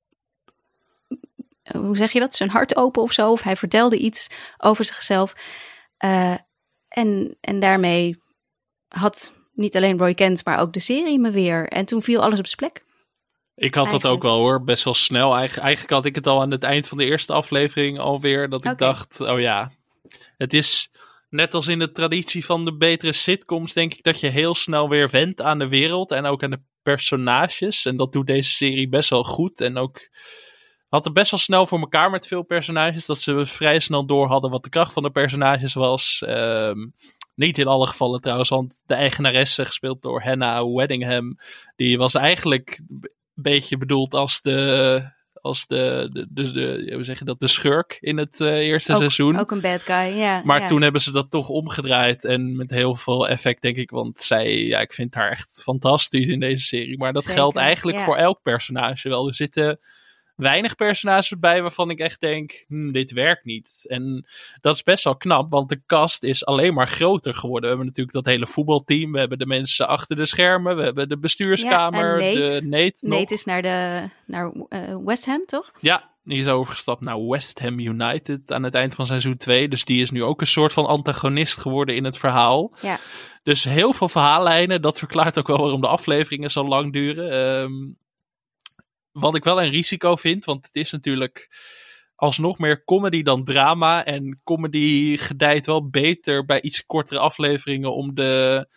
hoe zeg je dat, zijn hart open of zo. Of hij vertelde iets over zichzelf. Uh, en, en daarmee had niet alleen Roy Kent, maar ook de serie me weer. En toen viel alles op zijn plek. Ik had dat ook wel hoor, best wel snel. Eigen, eigenlijk had ik het al aan het eind van de eerste aflevering alweer. Dat ik okay. dacht, oh ja, het is net als in de traditie van de betere sitcoms, denk ik dat je heel snel weer went aan de wereld en ook aan de personages. En dat doet deze serie best wel goed. En ook had het best wel snel voor elkaar met veel personages. Dat ze vrij snel door hadden wat de kracht van de personages was. Um, niet in alle gevallen trouwens, want de eigenaresse, gespeeld door Hannah Weddingham, die was eigenlijk een beetje bedoeld als de, als de, de, de, de hoe zeg je dat, de schurk in het uh, eerste ook, seizoen. Ook een bad guy, ja. Maar toen hebben ze dat toch omgedraaid en met heel veel effect, denk ik. Want zij, ja, ik vind haar echt fantastisch in deze serie. Maar dat Zeker, geldt eigenlijk voor elk personage wel. Er zitten weinig personages bij waarvan ik echt denk, hm, dit werkt niet. En dat is best wel knap, want de cast is alleen maar groter geworden. We hebben natuurlijk dat hele voetbalteam, we hebben de mensen achter de schermen, we hebben de bestuurskamer, ja, Nate, de Nate. Nate is naar, de, naar uh, West Ham, toch? Ja, die is overgestapt naar West Ham United aan het eind van seizoen 2. Dus die is nu ook een soort van antagonist geworden in het verhaal. Ja. Dus heel veel verhaallijnen. Dat verklaart ook wel waarom de afleveringen zo lang duren. Um, wat ik wel een risico vind, want het is natuurlijk alsnog meer comedy dan drama. En comedy gedijt wel beter bij iets kortere afleveringen om de,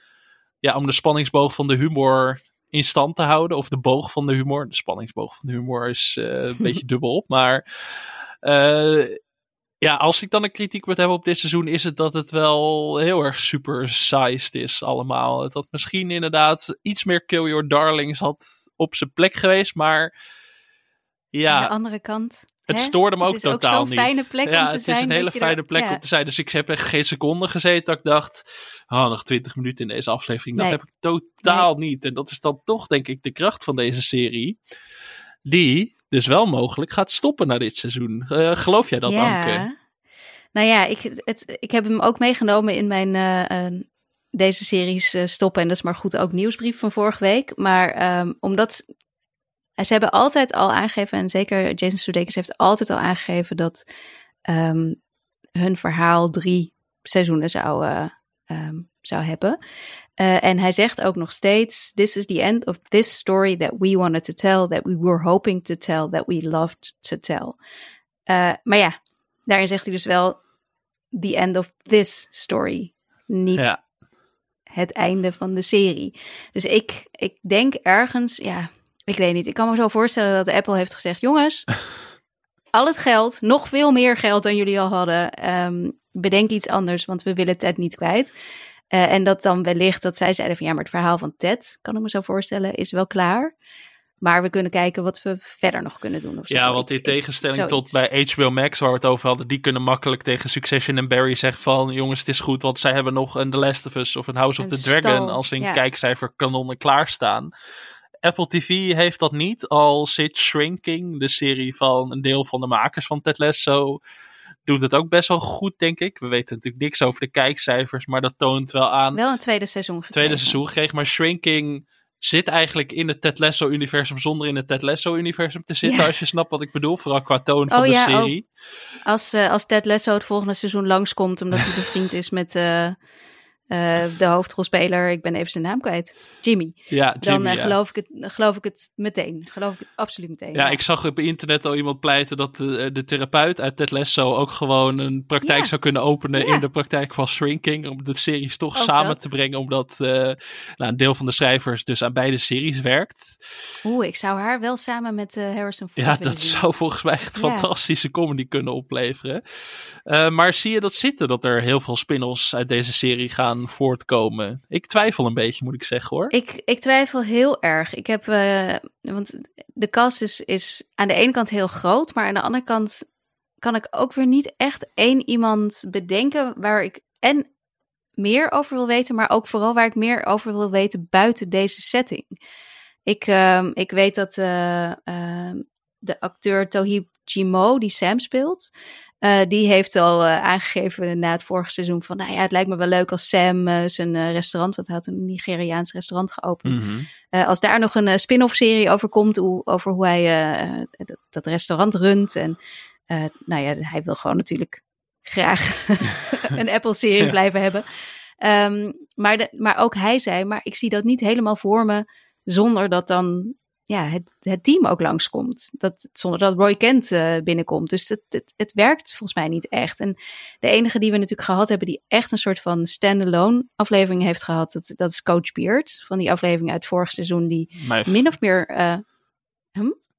ja, om de spanningsboog van de humor in stand te houden. Of de boog van de humor. De spanningsboog van de humor is uh, een beetje dubbel op. Maar uh, ja, als ik dan een kritiek moet hebben op dit seizoen, is het dat het wel heel erg super sized is allemaal. Het had misschien inderdaad iets meer Kill Your Darlings had op zijn plek geweest, maar ja. Aan de andere kant. Het hè? stoorde me ook het is totaal ook zo'n niet. fijne plek ja, om te het zijn. is een hele fijne dat plek ja. om te zijn. Dus ik heb echt geen seconde gezeten dat ik dacht, oh, nog twintig minuten in deze aflevering. Nee. Dat heb ik totaal nee. niet. En dat is dan toch denk ik de kracht van deze serie. Die dus wel mogelijk gaat stoppen na dit seizoen. Uh, geloof jij dat, ja. Anke? Nou ja, ik, het, ik heb hem ook meegenomen in mijn uh, uh, deze series stoppen. En dat is maar goed ook nieuwsbrief van vorige week. Maar um, omdat ze hebben altijd al aangegeven, en zeker Jason Sudeikis heeft altijd al aangegeven dat um, hun verhaal drie seizoenen zou, um, zou hebben. En hij zegt ook nog steeds: This is the end of this story that we wanted to tell, that we were hoping to tell, that we loved to tell. maar ja, daarin zegt hij dus wel the end of this story. Niet ja. het einde van de serie. Dus ik, ik denk ergens, ja, ik weet niet. Ik kan me zo voorstellen dat Apple heeft gezegd: jongens, al het geld, nog veel meer geld dan jullie al hadden. Um, bedenk iets anders, want we willen Ted niet kwijt. Uh, en dat dan wellicht dat zij zeiden van ja, maar het verhaal van Ted, kan ik me zo voorstellen, is wel klaar. Maar we kunnen kijken wat we verder nog kunnen doen. Of zo. Ja, want in tegenstelling tot bij HBO Max, waar we het over hadden, die kunnen makkelijk tegen Succession en Barry zeggen van, jongens, het is goed, want zij hebben nog een The Last of Us of een House of the Dragon als een ja. kijkcijfer kanonnen klaarstaan. Apple TV heeft dat niet, al zit Shrinking, de serie van een deel van de makers van Ted Lasso, doet het ook best wel goed, denk ik. We weten natuurlijk niks over de kijkcijfers, maar dat toont wel aan. Wel een tweede seizoen gekregen. Tweede seizoen gekregen, maar Shrinking zit eigenlijk in het Ted Lasso-universum zonder in het Ted Lasso-universum te zitten, Ja. als je snapt wat ik bedoel, vooral qua toon van Oh de ja, serie. Als, uh, als Ted Lasso het volgende seizoen langskomt omdat hij bevriend is met uh, uh, eh, de hoofdrolspeler, ik ben even zijn naam kwijt, Jimmy. Ja, dan eh, ja. geloof, ik het, geloof ik het meteen. Geloof ik het absoluut meteen. Ja, ik zag op internet al iemand pleiten dat de, de therapeut uit Ted Lasso ook gewoon een praktijk Ja. zou kunnen openen in de praktijk van Shrinking. Om de series toch Ook samen dat. te brengen, omdat eh, nou, een deel van de schrijvers dus aan beide series werkt. Oeh, ik zou haar wel samen met eh, Harrison Ford Ja, dat zien. zou volgens mij echt fantastische comedy kunnen opleveren. Eh, maar zie je dat zitten, dat er heel veel spin-offs uit deze serie gaan voortkomen? Ik twijfel een beetje, moet ik zeggen hoor. Ik, ik twijfel heel erg. Ik heb, eh, want de cast is, is aan de ene kant heel groot, maar aan de andere kant kan ik ook weer niet echt één iemand bedenken waar ik en meer over wil weten, maar ook vooral waar ik meer over wil weten buiten deze setting. Ik, ehm, ik weet dat eh, ehm, de acteur Tohib Jimo, die Sam speelt, eh, die heeft al eh, aangegeven na het vorige seizoen van, nou ja, het lijkt me wel leuk als Sam eh, zijn restaurant, want hij had een Nigeriaans restaurant geopend, Mhm. als daar nog een spin-off serie over komt, hoe, over hoe hij dat, dat restaurant runt. En nou ja, hij wil gewoon natuurlijk graag een Apple-serie Ja. blijven hebben. Ehm, maar, de, maar ook hij zei, maar ik zie dat niet helemaal voor me zonder dat dan ja, het, het team ook langskomt. Dat, zonder dat Roy Kent eh, binnenkomt. Dus het, het, het werkt volgens mij niet echt. En de enige die we natuurlijk gehad hebben die echt een soort van standalone aflevering heeft gehad, dat, dat is Coach Beard. Van die aflevering uit vorig seizoen die min of meer... eh,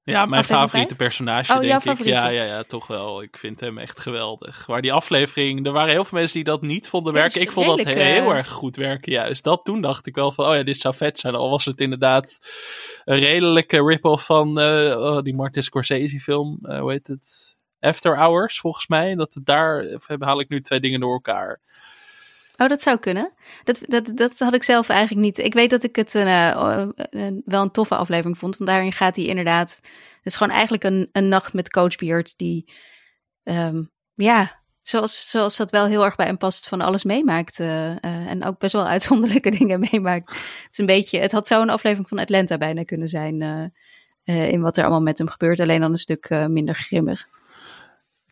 ja, mijn favoriete personage, Oh, denk ik. Ja, ja, ja, toch wel. Ik vind hem echt geweldig. Maar die aflevering, er waren heel veel mensen die dat niet vonden Ja, werken. dus ik vond dat heel eh, erg goed werken, juist. Dat toen dacht ik wel van, oh ja, dit zou vet zijn. Al was het inderdaad een redelijke rip-off van eh, oh, die Martin Scorsese film. eh, hoe heet het? After Hours, volgens mij. Dat het daar, haal ik nu twee dingen door elkaar. Oh, dat zou kunnen. Dat, dat, dat had ik zelf eigenlijk niet. Ik weet dat ik het eh, eh, wel een toffe aflevering vond. Want daarin gaat hij inderdaad. Het is gewoon eigenlijk een, een nacht met Coach Beard. Die, ehm, ja, zoals, zoals dat wel heel erg bij hem past, van alles meemaakt. eh, eh, en ook best wel uitzonderlijke dingen meemaakt. Het is een beetje. Het had zo een aflevering van Atlanta bijna kunnen zijn. in wat er allemaal met hem gebeurt. Alleen dan een stuk minder grimmig.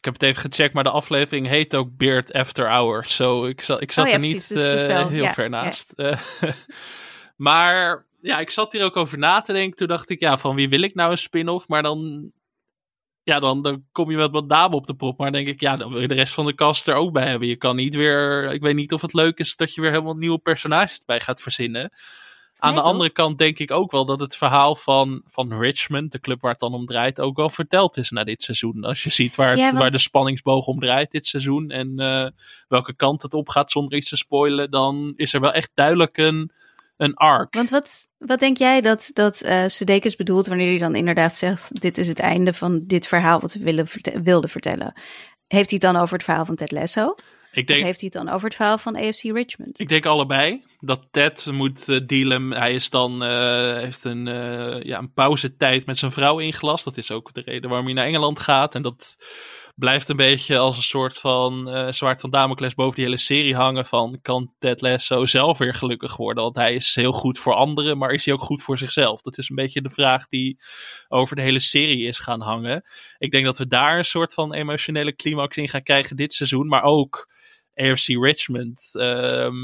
Ik heb het even gecheckt, maar de aflevering heet ook Beard After Hours. Zo, ik, zat, ik zat Oh ja, er niet. Dus eh, wel- heel ja, ver naast. Eh, maar ja, ik zat hier ook over na te denken. Toen dacht ik, ja, van wie wil ik nou een spin-off? Maar dan, ja, dan, dan kom je met wat namen op de prop. Maar dan denk ik, ja, dan wil je de rest van de cast er ook bij hebben. Je kan niet weer, ik weet niet of het leuk is dat je weer helemaal nieuwe personages bij gaat verzinnen. Aan Nee, de toch? andere kant denk ik ook wel dat het verhaal van, van Richmond, de club waar het dan om draait, ook wel verteld is na dit seizoen. Als je ziet waar, het, Ja, want- waar de spanningsboog om draait dit seizoen en eh, welke kant het op gaat zonder iets te spoilen, dan is er wel echt duidelijk een, een arc. Want wat, wat denk jij dat, dat Sudeikis bedoelt wanneer hij dan inderdaad zegt: Dit is het einde van dit verhaal wat we willen wilden vertellen? Heeft hij het dan over het verhaal van Ted Lasso? Ik Of denk, heeft hij het dan over het verhaal van AFC Richmond? ik denk allebei. Dat Ted moet eh, dealen. Hij is dan, eh, heeft een, eh, ja, een pauzetijd met zijn vrouw ingelast. Dat is ook de reden waarom hij naar Engeland gaat. En dat blijft een beetje als een soort van zwaard van Damocles boven die hele serie hangen. Van kan Ted Lasso zelf weer gelukkig worden? Want hij is heel goed voor anderen, maar is hij ook goed voor zichzelf? Dat is een beetje de vraag die over de hele serie is gaan hangen. Ik denk dat we daar een soort van emotionele climax in gaan krijgen dit seizoen. Maar ook AFC Richmond. Ehm,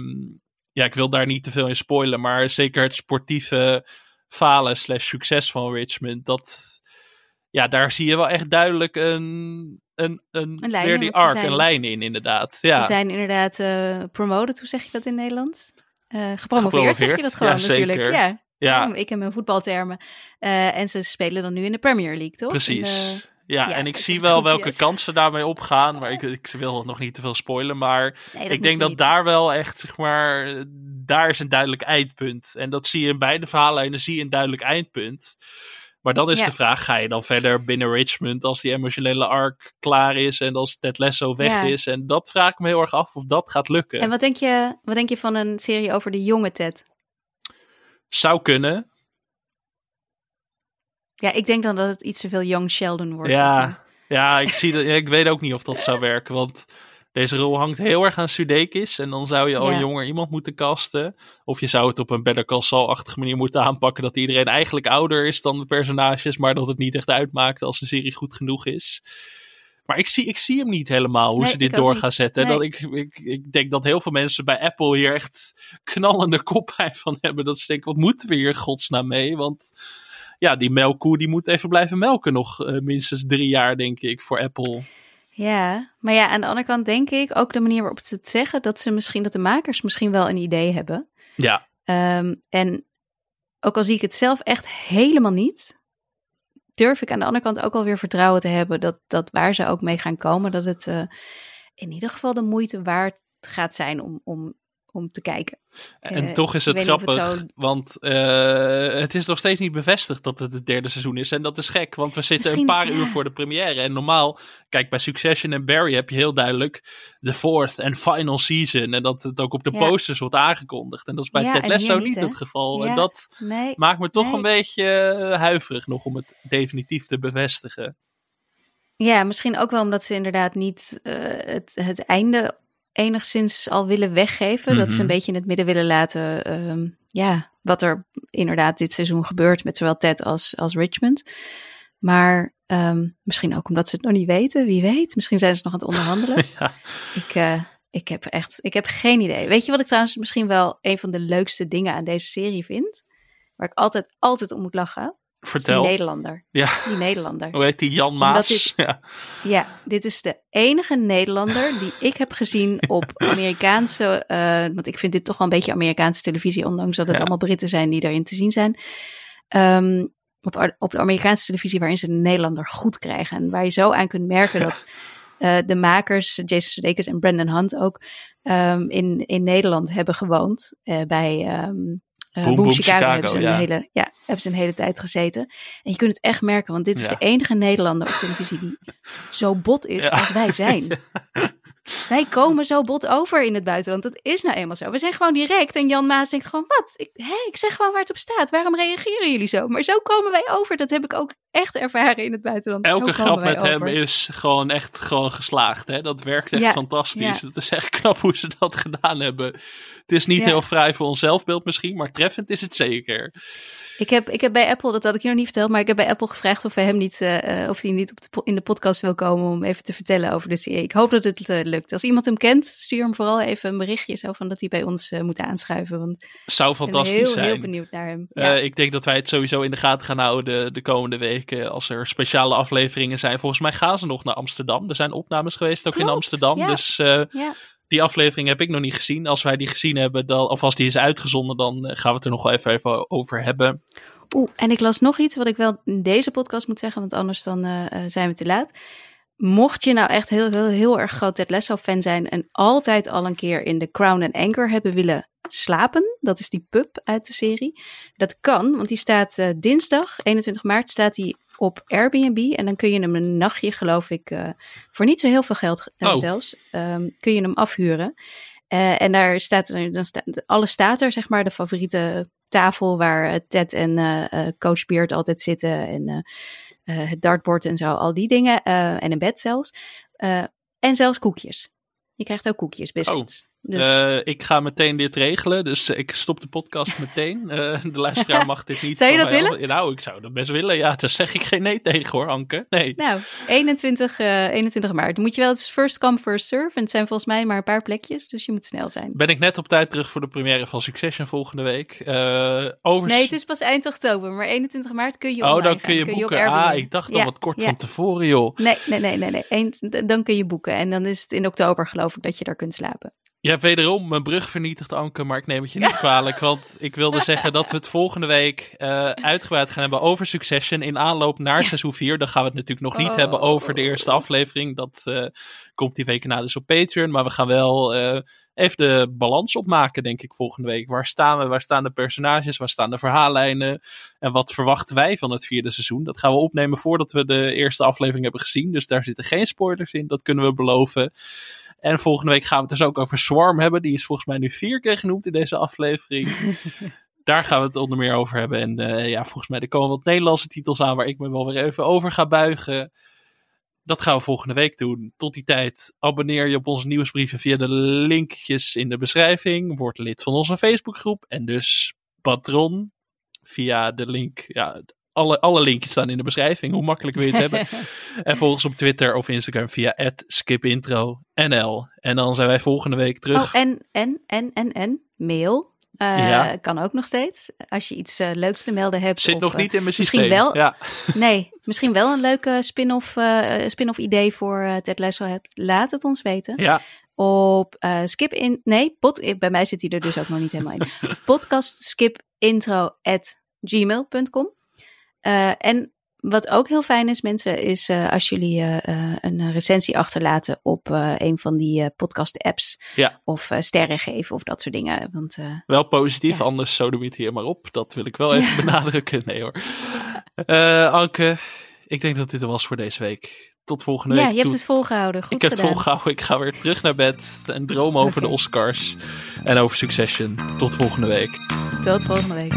ja, ik wil daar niet te veel in spoilen, maar zeker het sportieve falen slash succes van Richmond. Dat, ja, daar zie je wel echt duidelijk een, een, een, Een lijn in, die arc, zijn- een lijn in inderdaad. Ja. Ze zijn inderdaad eh promoted, hoe zeg je dat in Nederland? Eh, gepromoveerd, zeg je dat gewoon ja, natuurlijk. zeker. Ja, ja, ik en mijn voetbaltermen. Eh, en ze spelen dan nu in de Premier League, toch? precies. In ja, ja, en ik zie wel welke kansen daarmee opgaan, maar ik, ik wil nog niet te veel spoilen. Maar Nee, ik denk dat daar wel echt, zeg maar, daar is een duidelijk eindpunt. En dat zie je in beide verhaallijnen, zie je een duidelijk eindpunt. Maar dan is Ja. de vraag, ga je dan verder binnen Richmond als die emotionele arc klaar is en als Ted Lasso weg Ja. is? En dat vraag ik me heel erg af of dat gaat lukken. En wat denk, je, wat denk je van een serie over de jonge Ted? Zou kunnen. Ja, ik denk dan dat het iets te veel Young Sheldon wordt. zeg Ja, maar. ja, ik, zie dat, ik weet ook niet of dat zou werken, want deze rol hangt heel erg aan Sudeikis en dan zou je al Ja. jonger iemand moeten casten. Of je zou het op een Better Call Saul-achtige manier moeten aanpakken, dat iedereen eigenlijk ouder is dan de personages, maar dat het niet echt uitmaakt als de serie goed genoeg is. Maar ik zie, ik zie hem niet helemaal hoe Nee, ze dit door niet. gaan zetten. Nee. Dat ik, ik, ik denk dat heel veel mensen bij Apple hier echt knallende koppijn van hebben. Dat ze denken, wat moeten we hier godsnaam mee? Want ja, die melkkoe die moet even blijven melken nog eh, minstens drie jaar, denk ik, voor Apple. Ja, maar ja, aan de andere kant denk ik ook de manier waarop ze het zeggen, dat ze misschien, dat de makers misschien wel een idee hebben. Ja, Ehm, en ook al zie ik het zelf echt helemaal niet, durf ik aan de andere kant ook alweer vertrouwen te hebben dat, dat waar ze ook mee gaan komen, dat het eh, in ieder geval de moeite waard gaat zijn om, om, om te kijken. En Eh, toch is het grappig, het zo- want eh, het is nog steeds niet bevestigd dat het het derde seizoen is. En dat is gek, want we zitten Misschien, een paar ja. uur voor de première. En normaal, kijk, bij Succession en Barry heb je heel duidelijk de fourth en final season. En dat het ook op de Ja. posters wordt aangekondigd. En dat is bij Ja, Ted Lasso niet het geval. En dat nee, maakt me toch nee. een beetje eh, huiverig nog om het definitief te bevestigen. Ja, misschien ook wel omdat ze inderdaad niet het, het einde enigszins al willen weggeven. Dat ze Mhm. een beetje in het midden willen laten, ehm, ja, wat er inderdaad dit seizoen gebeurt met zowel Ted als, als Richmond. Maar ehm, misschien ook omdat ze het nog niet weten, wie weet. Misschien zijn ze nog aan het onderhandelen. ja. ik, eh, ik heb echt, ik heb geen idee. Weet je wat ik trouwens misschien wel een van de leukste dingen aan deze serie vind? Waar ik altijd, altijd om moet lachen. Die. Nederlander. Ja, Die Nederlander. hoe heet die? Jan Maas? dit- Ja. Ja, dit is de enige Nederlander die ik heb gezien op Amerikaanse. eh, want ik vind dit toch wel een beetje Amerikaanse televisie, ondanks dat het Ja. allemaal Britten zijn die daarin te zien zijn. Ehm, op, op de Amerikaanse televisie waarin ze de Nederlander goed krijgen. En waar je zo aan kunt merken dat eh, de makers, Jason Sudeikis en Brendan Hunt ook, ehm, in, in Nederland hebben gewoond. eh, bij ehm Boom Boom, Boom Chicago, Chicago, hebben, ze een hele, ja, hebben ze een hele tijd gezeten. En je kunt het echt merken, want dit is Ja. de enige Nederlander op televisie die zo bot is Ja. als wij zijn. Wij komen zo bot over in het buitenland. Dat is nou eenmaal zo. We zijn gewoon direct. En Jan Maas denkt gewoon, wat? Ik, hè, ik zeg gewoon waar het op staat. Waarom reageren jullie zo? Maar zo komen wij over. Dat heb ik ook echt ervaren in het buitenland. Elke grap met hem is gewoon echt gewoon geslaagd. Hè? Dat werkt echt Ja, fantastisch. ja. Het is echt knap hoe ze dat gedaan hebben. Het is niet Ja. heel vrij voor ons zelfbeeld misschien, maar treffend is het zeker. Ik heb, ik heb bij Apple, dat had ik je nog niet verteld, maar ik heb bij Apple gevraagd of hij hem niet, eh, eh, of hij niet op de, in de podcast wil komen om even te vertellen over de serie. Ik hoop dat het eh, lukt. Als iemand hem kent, stuur hem vooral even een berichtje zo van dat hij bij ons moet aanschuiven. Want Zou ik ben fantastisch heel, zijn. heel benieuwd naar hem. Ik denk dat wij het sowieso in de gaten gaan houden de, de komende weken. Als er speciale afleveringen zijn. Volgens mij gaan ze nog naar Amsterdam. Er zijn opnames geweest ook in Amsterdam. ja. Dus eh, ja. die aflevering heb ik nog niet gezien. Als wij die gezien hebben, dan, of als die is uitgezonden, dan eh, gaan we het er nog wel even, even over hebben. Oeh, en ik las nog iets wat ik wel in deze podcast moet zeggen, want anders dan eh, eh, zijn we te laat. Mocht je nou echt heel, heel, heel erg groot Ted Lasso fan zijn en altijd al een keer in The Crown and Anchor hebben willen slapen, dat is die pub uit de serie. Dat kan, want die staat eh, dinsdag, 21 maart, staat die op Airbnb. En dan kun je hem een nachtje, geloof ik, eh, voor niet zo heel veel geld eh, Oh. zelfs, ehm, kun je hem afhuren. En daar staat, er- dan staat, alles staat er, zeg maar, de favoriete tafel waar Ted en Coach Beard altijd zitten. En eh, het dartboard en zo, al die dingen. eh, en een bed zelfs. Eh, en zelfs koekjes. Je krijgt ook koekjes, biscuits. Dus, Eh, ik ga meteen dit regelen, dus ik stop de podcast meteen. Eh, de luisteraar mag dit niet. Zou je dat willen? Nou, ik zou dat best willen. Ja, daar zeg ik geen nee tegen hoor, Anke. Nee. Nou, 21, eh 21 maart. Moet je wel, het is first come, first serve. En het zijn volgens mij maar een paar plekjes, dus je moet snel zijn. Ben ik net op tijd terug voor de première van Succession volgende week. Eh over... Nee, het is pas eind oktober, maar 21 maart kun je Oh, dan kun je boeken. ah, ik dacht al wat kort ja. van tevoren, joh. Nee, nee, nee, nee. nee. Eén- dan kun je boeken. En dan is het in oktober, geloof ik, dat je daar kunt slapen. Je hebt wederom mijn brug vernietigd, Anke, maar ik neem het je niet kwalijk. Want ik wilde zeggen dat we het volgende week eh, uitgebreid gaan hebben over Succession in aanloop naar seizoen 4. Dan gaan we het natuurlijk nog niet Oh. hebben over de eerste aflevering. Dat eh, komt die week na dus op Patreon. Maar we gaan wel eh, even de balans opmaken, denk ik, volgende week. Waar staan we? Waar staan de personages? Waar staan de verhaallijnen? En wat verwachten wij van het vierde seizoen? Dat gaan we opnemen voordat we de eerste aflevering hebben gezien. Dus daar zitten geen spoilers in, dat kunnen we beloven. En volgende week gaan we het dus ook over Swarm hebben. Die is volgens mij nu vier keer genoemd in deze aflevering. Daar gaan we het onder meer over hebben. En eh, ja, volgens mij er komen wat Nederlandse titels aan waar ik me wel weer even over ga buigen. Dat gaan we volgende week doen. Tot die tijd abonneer je op onze nieuwsbrieven via de linkjes in de beschrijving. Word lid van onze Facebookgroep. En dus patron via de link. Ja, alle, alle linkjes staan in de beschrijving. Hoe makkelijk wil je het hebben? En volg ons op Twitter of Instagram via skipintronl. En dan zijn wij volgende week terug. Oh, en, en, en, en, en, mail. Uh, Ja. Kan ook nog steeds. Als je iets eh, leuks te melden hebt. Zit of, nog eh, niet in mijn misschien systeem. wel. Ja. Nee, misschien wel een leuke spin-off, spin-off idee voor Ted Lasso hebt. Laat het ons weten. ja. Op skip in. Nee, pod, eh, bij mij zit hij er dus ook nog niet helemaal in. Podcast skipintro at gmail.com. En wat ook heel fijn is, mensen, is eh, als jullie eh, eh, een recensie achterlaten op een van die podcast-apps. Ja. Of sterren geven of dat soort dingen. Want Wel positief, Ja. anders sodomiet hier maar op. Dat wil ik wel even benadrukken. Nee hoor. Anke, ik denk dat dit er was voor deze week. Tot volgende ja, week. je hebt het volgehouden. Goed ik heb het volgehouden. Ik ga weer terug naar bed en dromen over de Oscars en over Succession. Tot volgende week. Tot volgende week.